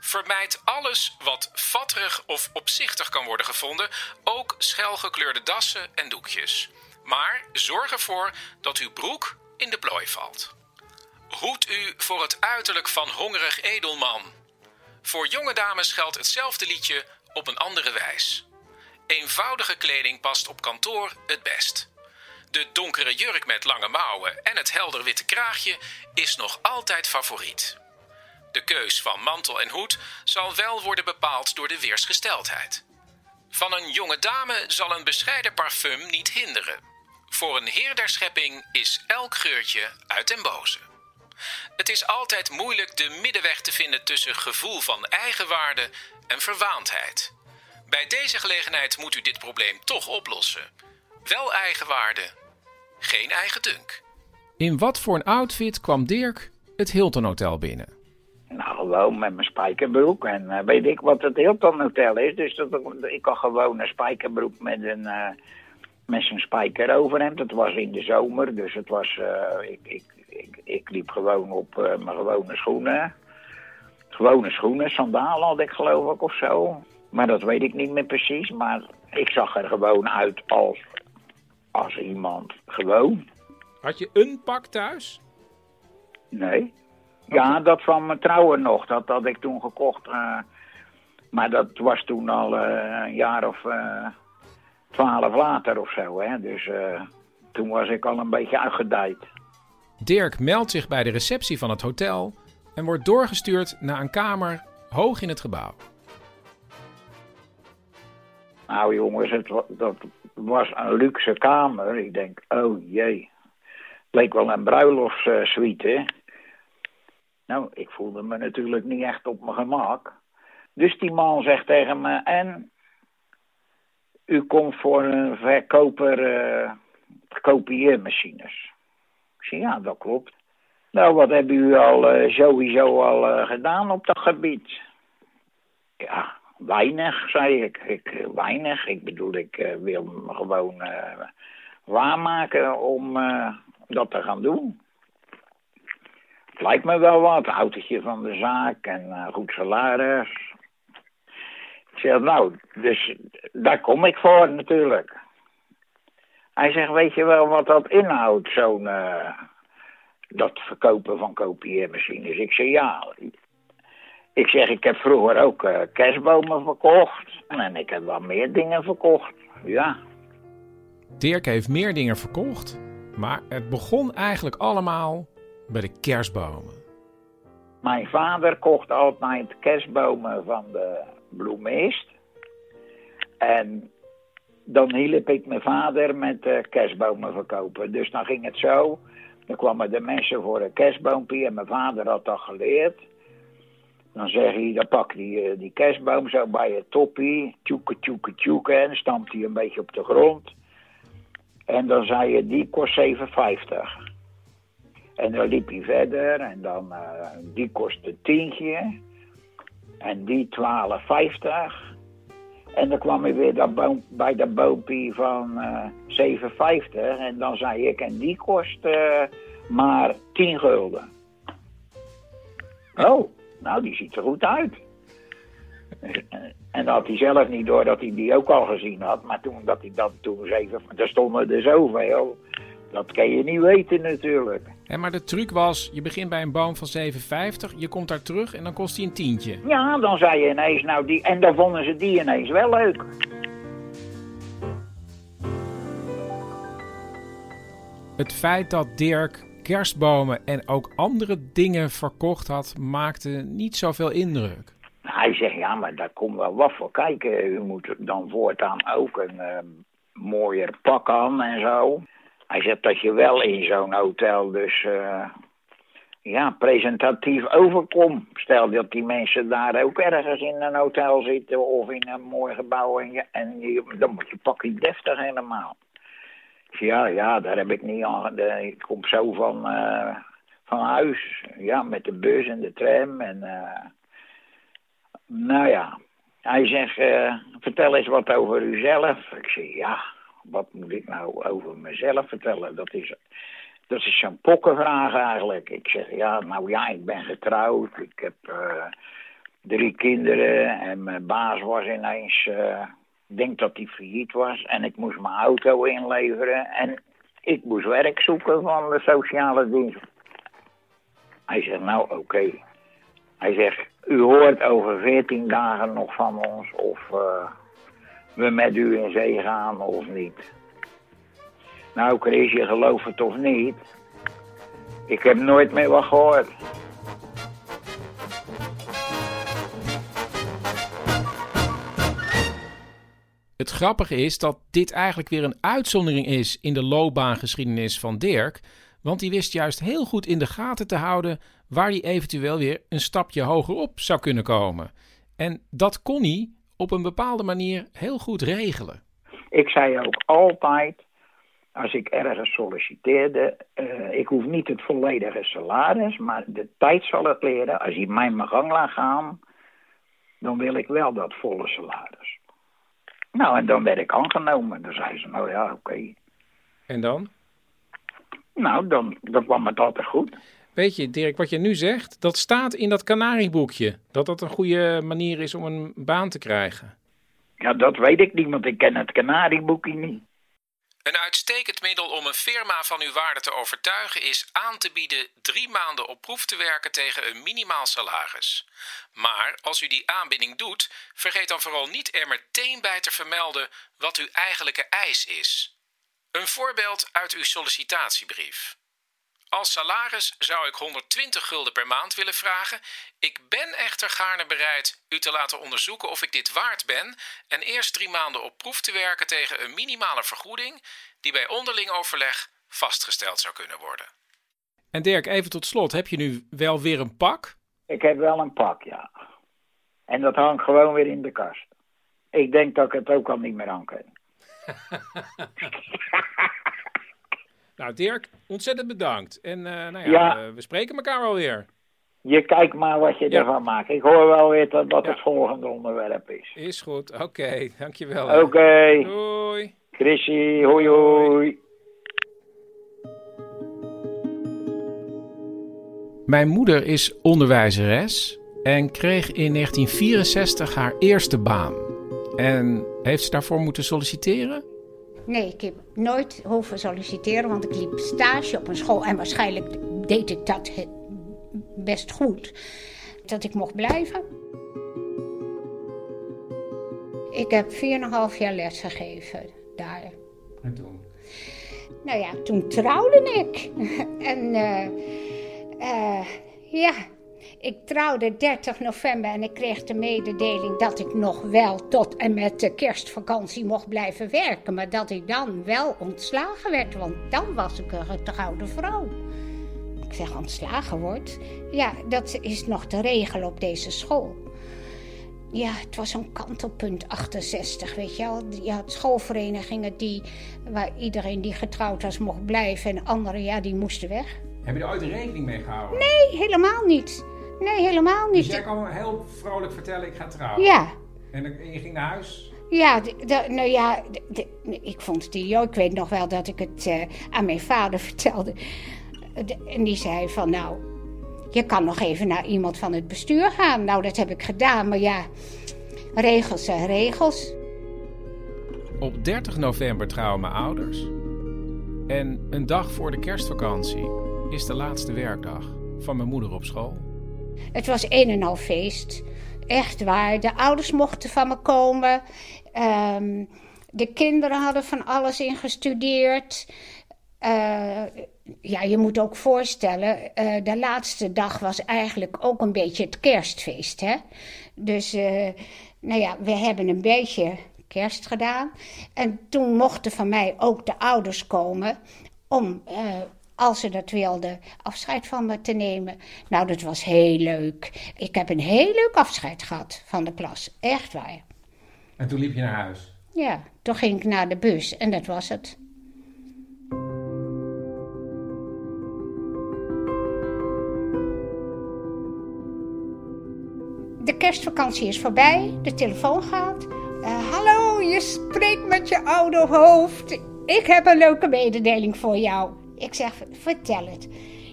Vermijd alles wat vatterig of opzichtig kan worden gevonden, ook schelgekleurde dassen en doekjes. Maar zorg ervoor dat uw broek in de plooi valt. Hoed u voor het uiterlijk van hongerig edelman. Voor jonge dames geldt hetzelfde liedje op een andere wijs. Eenvoudige kleding past op kantoor het best. De donkere jurk met lange mouwen en het helder witte kraagje is nog altijd favoriet. De keus van mantel en hoed zal wel worden bepaald door de weersgesteldheid. Van een jonge dame zal een bescheiden parfum niet hinderen. Voor een heer der schepping is elk geurtje uit den boze. Het is altijd moeilijk de middenweg te vinden tussen gevoel van eigenwaarde en verwaandheid. Bij deze gelegenheid moet u dit probleem toch oplossen. Wel eigenwaarde, geen eigen dunk. In wat voor een outfit kwam Dirk het Hilton Hotel binnen? Nou, gewoon met mijn spijkerbroek. En uh, weet ik wat het Hilton Hotel is. Dus dat, ik had gewoon een spijkerbroek met een... Uh, met zijn spijker overhemd. Het was in de zomer, dus het was... Uh, ik, ik, ik, ik, liep gewoon op mijn gewone schoenen. Gewone schoenen, sandalen had ik geloof ik of zo. Maar dat weet ik niet meer precies. Maar ik zag er gewoon uit als, als iemand gewoon. Had je een pak thuis? Nee. Ja, dat van mijn trouwen nog. Dat had ik toen gekocht. Uh, maar dat was toen al uh, een jaar of uh, twaalf later of zo. Hè? Dus toen was ik al een beetje uitgedijd. Dirk meldt zich bij de receptie van het hotel en wordt doorgestuurd naar een kamer hoog in het gebouw. Nou jongens, het, dat was een luxe kamer. Ik denk, oh jee. Leek wel een bruiloftssuite. Nou, ik voelde me natuurlijk niet echt op mijn gemak. Dus die man zegt tegen me, en u komt voor een verkoper uh, kopieermachines. Ik zeg, ja, dat klopt. Nou, wat hebben u al uh, sowieso al uh, gedaan op dat gebied? Ja, weinig, zei ik. ik weinig. Ik bedoel, ik wil me gewoon waarmaken om eh, dat te gaan doen. Lijkt me wel wat, autootje van de zaak en eh, goed salaris. Ik zeg, nou, dus daar kom ik voor natuurlijk. Hij zegt, weet je wel wat dat inhoudt, zo'n... eh, dat verkopen van kopieermachines. Ik zeg, ja. Ik zeg, ik heb vroeger ook eh, kerstbomen verkocht. En ik heb wel meer dingen verkocht. Ja. Dirk heeft meer dingen verkocht, maar het begon eigenlijk allemaal bij de kerstbomen. Mijn vader kocht altijd kerstbomen van de bloemist. En dan hielp ik mijn vader met eh, kerstbomen verkopen. Dus dan ging het zo. Dan kwamen de mensen voor een kerstboompje en mijn vader had dat geleerd. Dan zeg hij, dan pak hij eh, die kerstboom zo bij je toppie. Tjoeke, tjoeke, tjoeke. En stampt hij een beetje op de grond. En dan zei je, die kost 7,50. En dan liep hij verder en dan, eh, die kost een tientje. En die 12,50. En dan kwam hij weer dat boom, bij dat boompje van eh 7,50. En dan zei ik, en die kost maar 10 gulden. Oh, nou die ziet er goed uit. En dat had hij zelf niet door dat hij die ook al gezien had. Maar toen dat hij dat toen zeven, er stonden er zoveel. Dat kan je niet weten natuurlijk. Hè, maar de truc was, je begint bij een boom van 7,50, je komt daar terug en dan kost hij een tientje. Ja, dan zei je ineens, nou die, en dan vonden ze die ineens wel leuk. Het feit dat Dirk kerstbomen en ook andere dingen verkocht had, maakte niet zoveel indruk. Hij zegt, ja, maar daar komt wel wat voor kijken. U moet dan voortaan ook een eh, mooier pak aan en zo. Hij zegt dat je wel in zo'n hotel dus eh, ja, presentatief overkomt. Stel dat die mensen daar ook ergens in een hotel zitten of in een mooi gebouw en, dan moet je pakje deftig helemaal. Ja, ja, daar heb ik niet aan. Ik kom zo van, eh, van huis. Ja, met de bus en de tram en... eh, nou ja, hij zegt, eh, vertel eens wat over uzelf. Ik zeg, ja, wat moet ik nou over mezelf vertellen? Dat is, dat is zo'n pokkenvraag eigenlijk. Ik zeg, ja, nou ja, ik ben getrouwd. Ik heb drie kinderen en mijn baas was ineens... ik denk dat hij failliet was en ik moest mijn auto inleveren. En ik moest werk zoeken van de sociale dienst. Hij zegt, nou oké. Hij zegt, u hoort over veertien dagen nog van ons of eh, we met u in zee gaan of niet. Nou Chris, je gelooft het of niet. Ik heb nooit meer wat gehoord. Het grappige is dat dit eigenlijk weer een uitzondering is in de loopbaangeschiedenis van Dirk. Want hij wist juist heel goed in de gaten te houden waar hij eventueel weer een stapje hoger op zou kunnen komen. En dat kon hij op een bepaalde manier heel goed regelen. Ik zei ook altijd, als ik ergens solliciteerde, eh, ik hoef niet het volledige salaris, maar de tijd zal het leren. Als je mij mijn gang laat gaan, dan wil ik wel dat volle salaris. Nou, en dan werd ik aangenomen. Dan zei ze, nou ja, oké. En dan? Nou, dan, dan kwam het altijd goed. Weet je, Dirk, wat je nu zegt, dat staat in dat kanarieboekje. Dat dat een goede manier is om een baan te krijgen. Ja, dat weet ik niet, want ik ken het kanarieboekje niet. Een uitstekend middel om een firma van uw waarde te overtuigen is aan te bieden drie maanden op proef te werken tegen een minimaal salaris. Maar als u die aanbieding doet, vergeet dan vooral niet er meteen bij te vermelden wat uw eigenlijke eis is. Een voorbeeld uit uw sollicitatiebrief. Als salaris zou ik 120 gulden per maand willen vragen. Ik ben echter gaarne bereid u te laten onderzoeken of ik dit waard ben en eerst drie maanden op proef te werken tegen een minimale vergoeding die bij onderling overleg vastgesteld zou kunnen worden. En Dirk, even tot slot, heb je nu wel weer een pak? Ik heb wel een pak, ja. En dat hangt gewoon weer in de kast. Ik denk dat ik het ook al niet meer aan kan. Nou, Dirk, ontzettend bedankt. En eh, nou ja, eh, we spreken elkaar alweer. Je kijkt maar wat je ervan maakt. Ik hoor wel weer dat dat het volgende onderwerp is. Is goed, oké. Okay. Dankjewel. Oké. Okay. Doei. Chrissy, hoi hoi. Mijn moeder is onderwijzeres en kreeg in 1964 haar eerste baan. En heeft ze daarvoor moeten solliciteren? Nee, ik heb nooit hoeven solliciteren, want ik liep stage op een school. En waarschijnlijk deed ik dat best goed. Dat ik mocht blijven. Ik heb 4,5 jaar les gegeven daar. En toen? Nou ja, toen trouwde ik. en eh, eh, ja, ik trouwde 30 november en ik kreeg de mededeling dat ik nog wel tot en met de kerstvakantie mocht blijven werken. Maar dat ik dan wel ontslagen werd, want dan was ik een getrouwde vrouw. Ik zeg ontslagen wordt. Ja, dat is nog de regel op deze school. Ja, het was zo'n kantelpunt 68, weet je wel. Je had schoolverenigingen die, waar iedereen die getrouwd was mocht blijven en anderen, ja, die moesten weg. Heb je er ooit rekening mee gehouden? Nee, helemaal niet. Nee, helemaal Dus niet. jij kan heel vrolijk vertellen, ik ga trouwen. Ja. En je ging naar huis? Ja, de- de- nou ja, de- de- ik vond het idioot. Ik weet nog wel dat ik het eh, aan mijn vader vertelde. De- en die zei van, nou, je kan nog even naar iemand van het bestuur gaan. Nou, dat heb ik gedaan, maar ja, regels zijn regels. Op 30 november trouwen mijn ouders. En een dag voor de kerstvakantie is de laatste werkdag van mijn moeder op school. Het was een en al feest. Echt waar. De ouders mochten van me komen. Ehm, de kinderen hadden van alles ingestudeerd. Eh, ja, je moet ook voorstellen, eh, de laatste dag was eigenlijk ook een beetje het kerstfeest. Hè? Dus, eh, nou ja, we hebben een beetje kerst gedaan. En toen mochten van mij ook de ouders komen om, als ze dat wilden, afscheid van me te nemen. Nou, dat was heel leuk. Ik heb een heel leuk afscheid gehad van de klas. Echt waar. En toen liep je naar huis. Ja, toen ging ik naar de bus en dat was het. De kerstvakantie is voorbij, de telefoon gaat. Eh, hallo, je spreekt met je oude hoofd. Ik heb een leuke mededeling voor jou. Ik zeg, vertel het.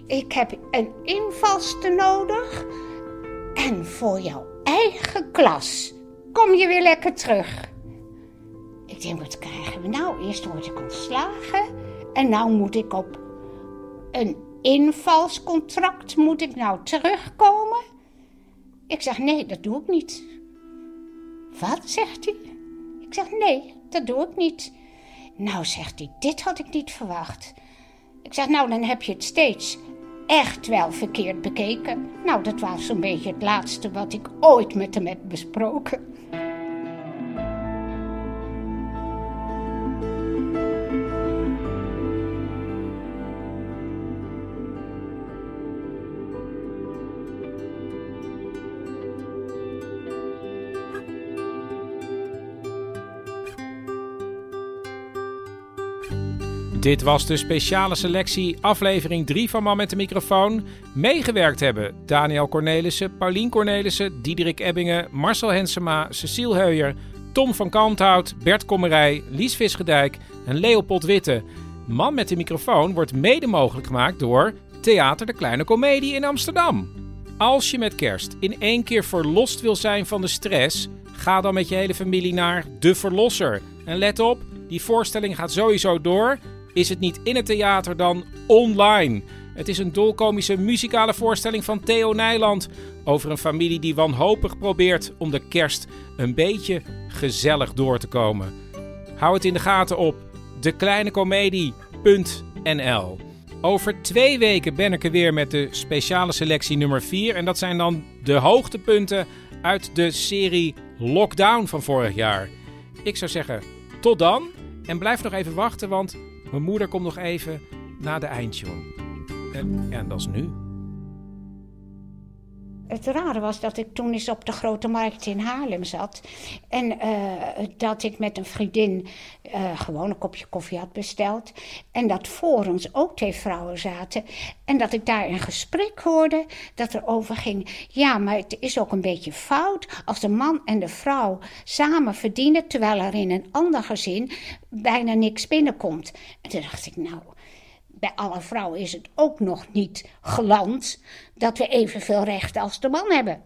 Ik heb een invalste nodig. En voor jouw eigen klas. Kom je weer lekker terug. Ik denk, wat krijgen we nou? Eerst word ik ontslagen. En nou moet ik op een invalscontract moet ik nou terugkomen. Ik zeg, nee, dat doe ik niet. Wat, zegt hij? Ik zeg, nee, dat doe ik niet. Nou, zegt hij, dit had ik niet verwacht. Ik zeg, nou, dan heb je het steeds echt wel verkeerd bekeken. Nou, dat was zo'n beetje het laatste wat ik ooit met hem heb besproken. Dit was de speciale selectie, aflevering 3 van Man met de microfoon. Meegewerkt hebben Daniel Cornelissen, Paulien Cornelissen, Diederik Ebbingen, Marcel Hensema, Cecile Heuyer, Tom van Kalmthout, Bert Kommerij, Lies Visgedijk en Leopold Witte. Man met de microfoon wordt mede mogelijk gemaakt door Theater de Kleine Comedie in Amsterdam. Als je met kerst in één keer verlost wil zijn van de stress, ga dan met je hele familie naar De Verlosser. En let op, die voorstelling gaat sowieso door. Is het niet in het theater dan online? Het is een dolkomische muzikale voorstelling van Theo Nijland over een familie die wanhopig probeert om de kerst een beetje gezellig door te komen. Hou het in de gaten op dekleinecomedie.nl. Over twee weken ben ik er weer met de speciale selectie nummer 4. En dat zijn dan de hoogtepunten uit de serie Lockdown van vorig jaar. Ik zou zeggen, tot dan. En blijf nog even wachten, want mijn moeder komt nog even na de eindtune. En, en dat is nu. Het rare was dat ik toen eens op de Grote Markt in Haarlem zat. En eh, dat ik met een vriendin eh, gewoon een kopje koffie had besteld. En dat voor ons ook twee vrouwen zaten. En dat ik daar een gesprek hoorde dat er over ging. Ja, maar het is ook een beetje fout als de man en de vrouw samen verdienen. Terwijl er in een ander gezin bijna niks binnenkomt. En toen dacht ik, nou, bij alle vrouwen is het ook nog niet geland dat we evenveel rechten als de man hebben.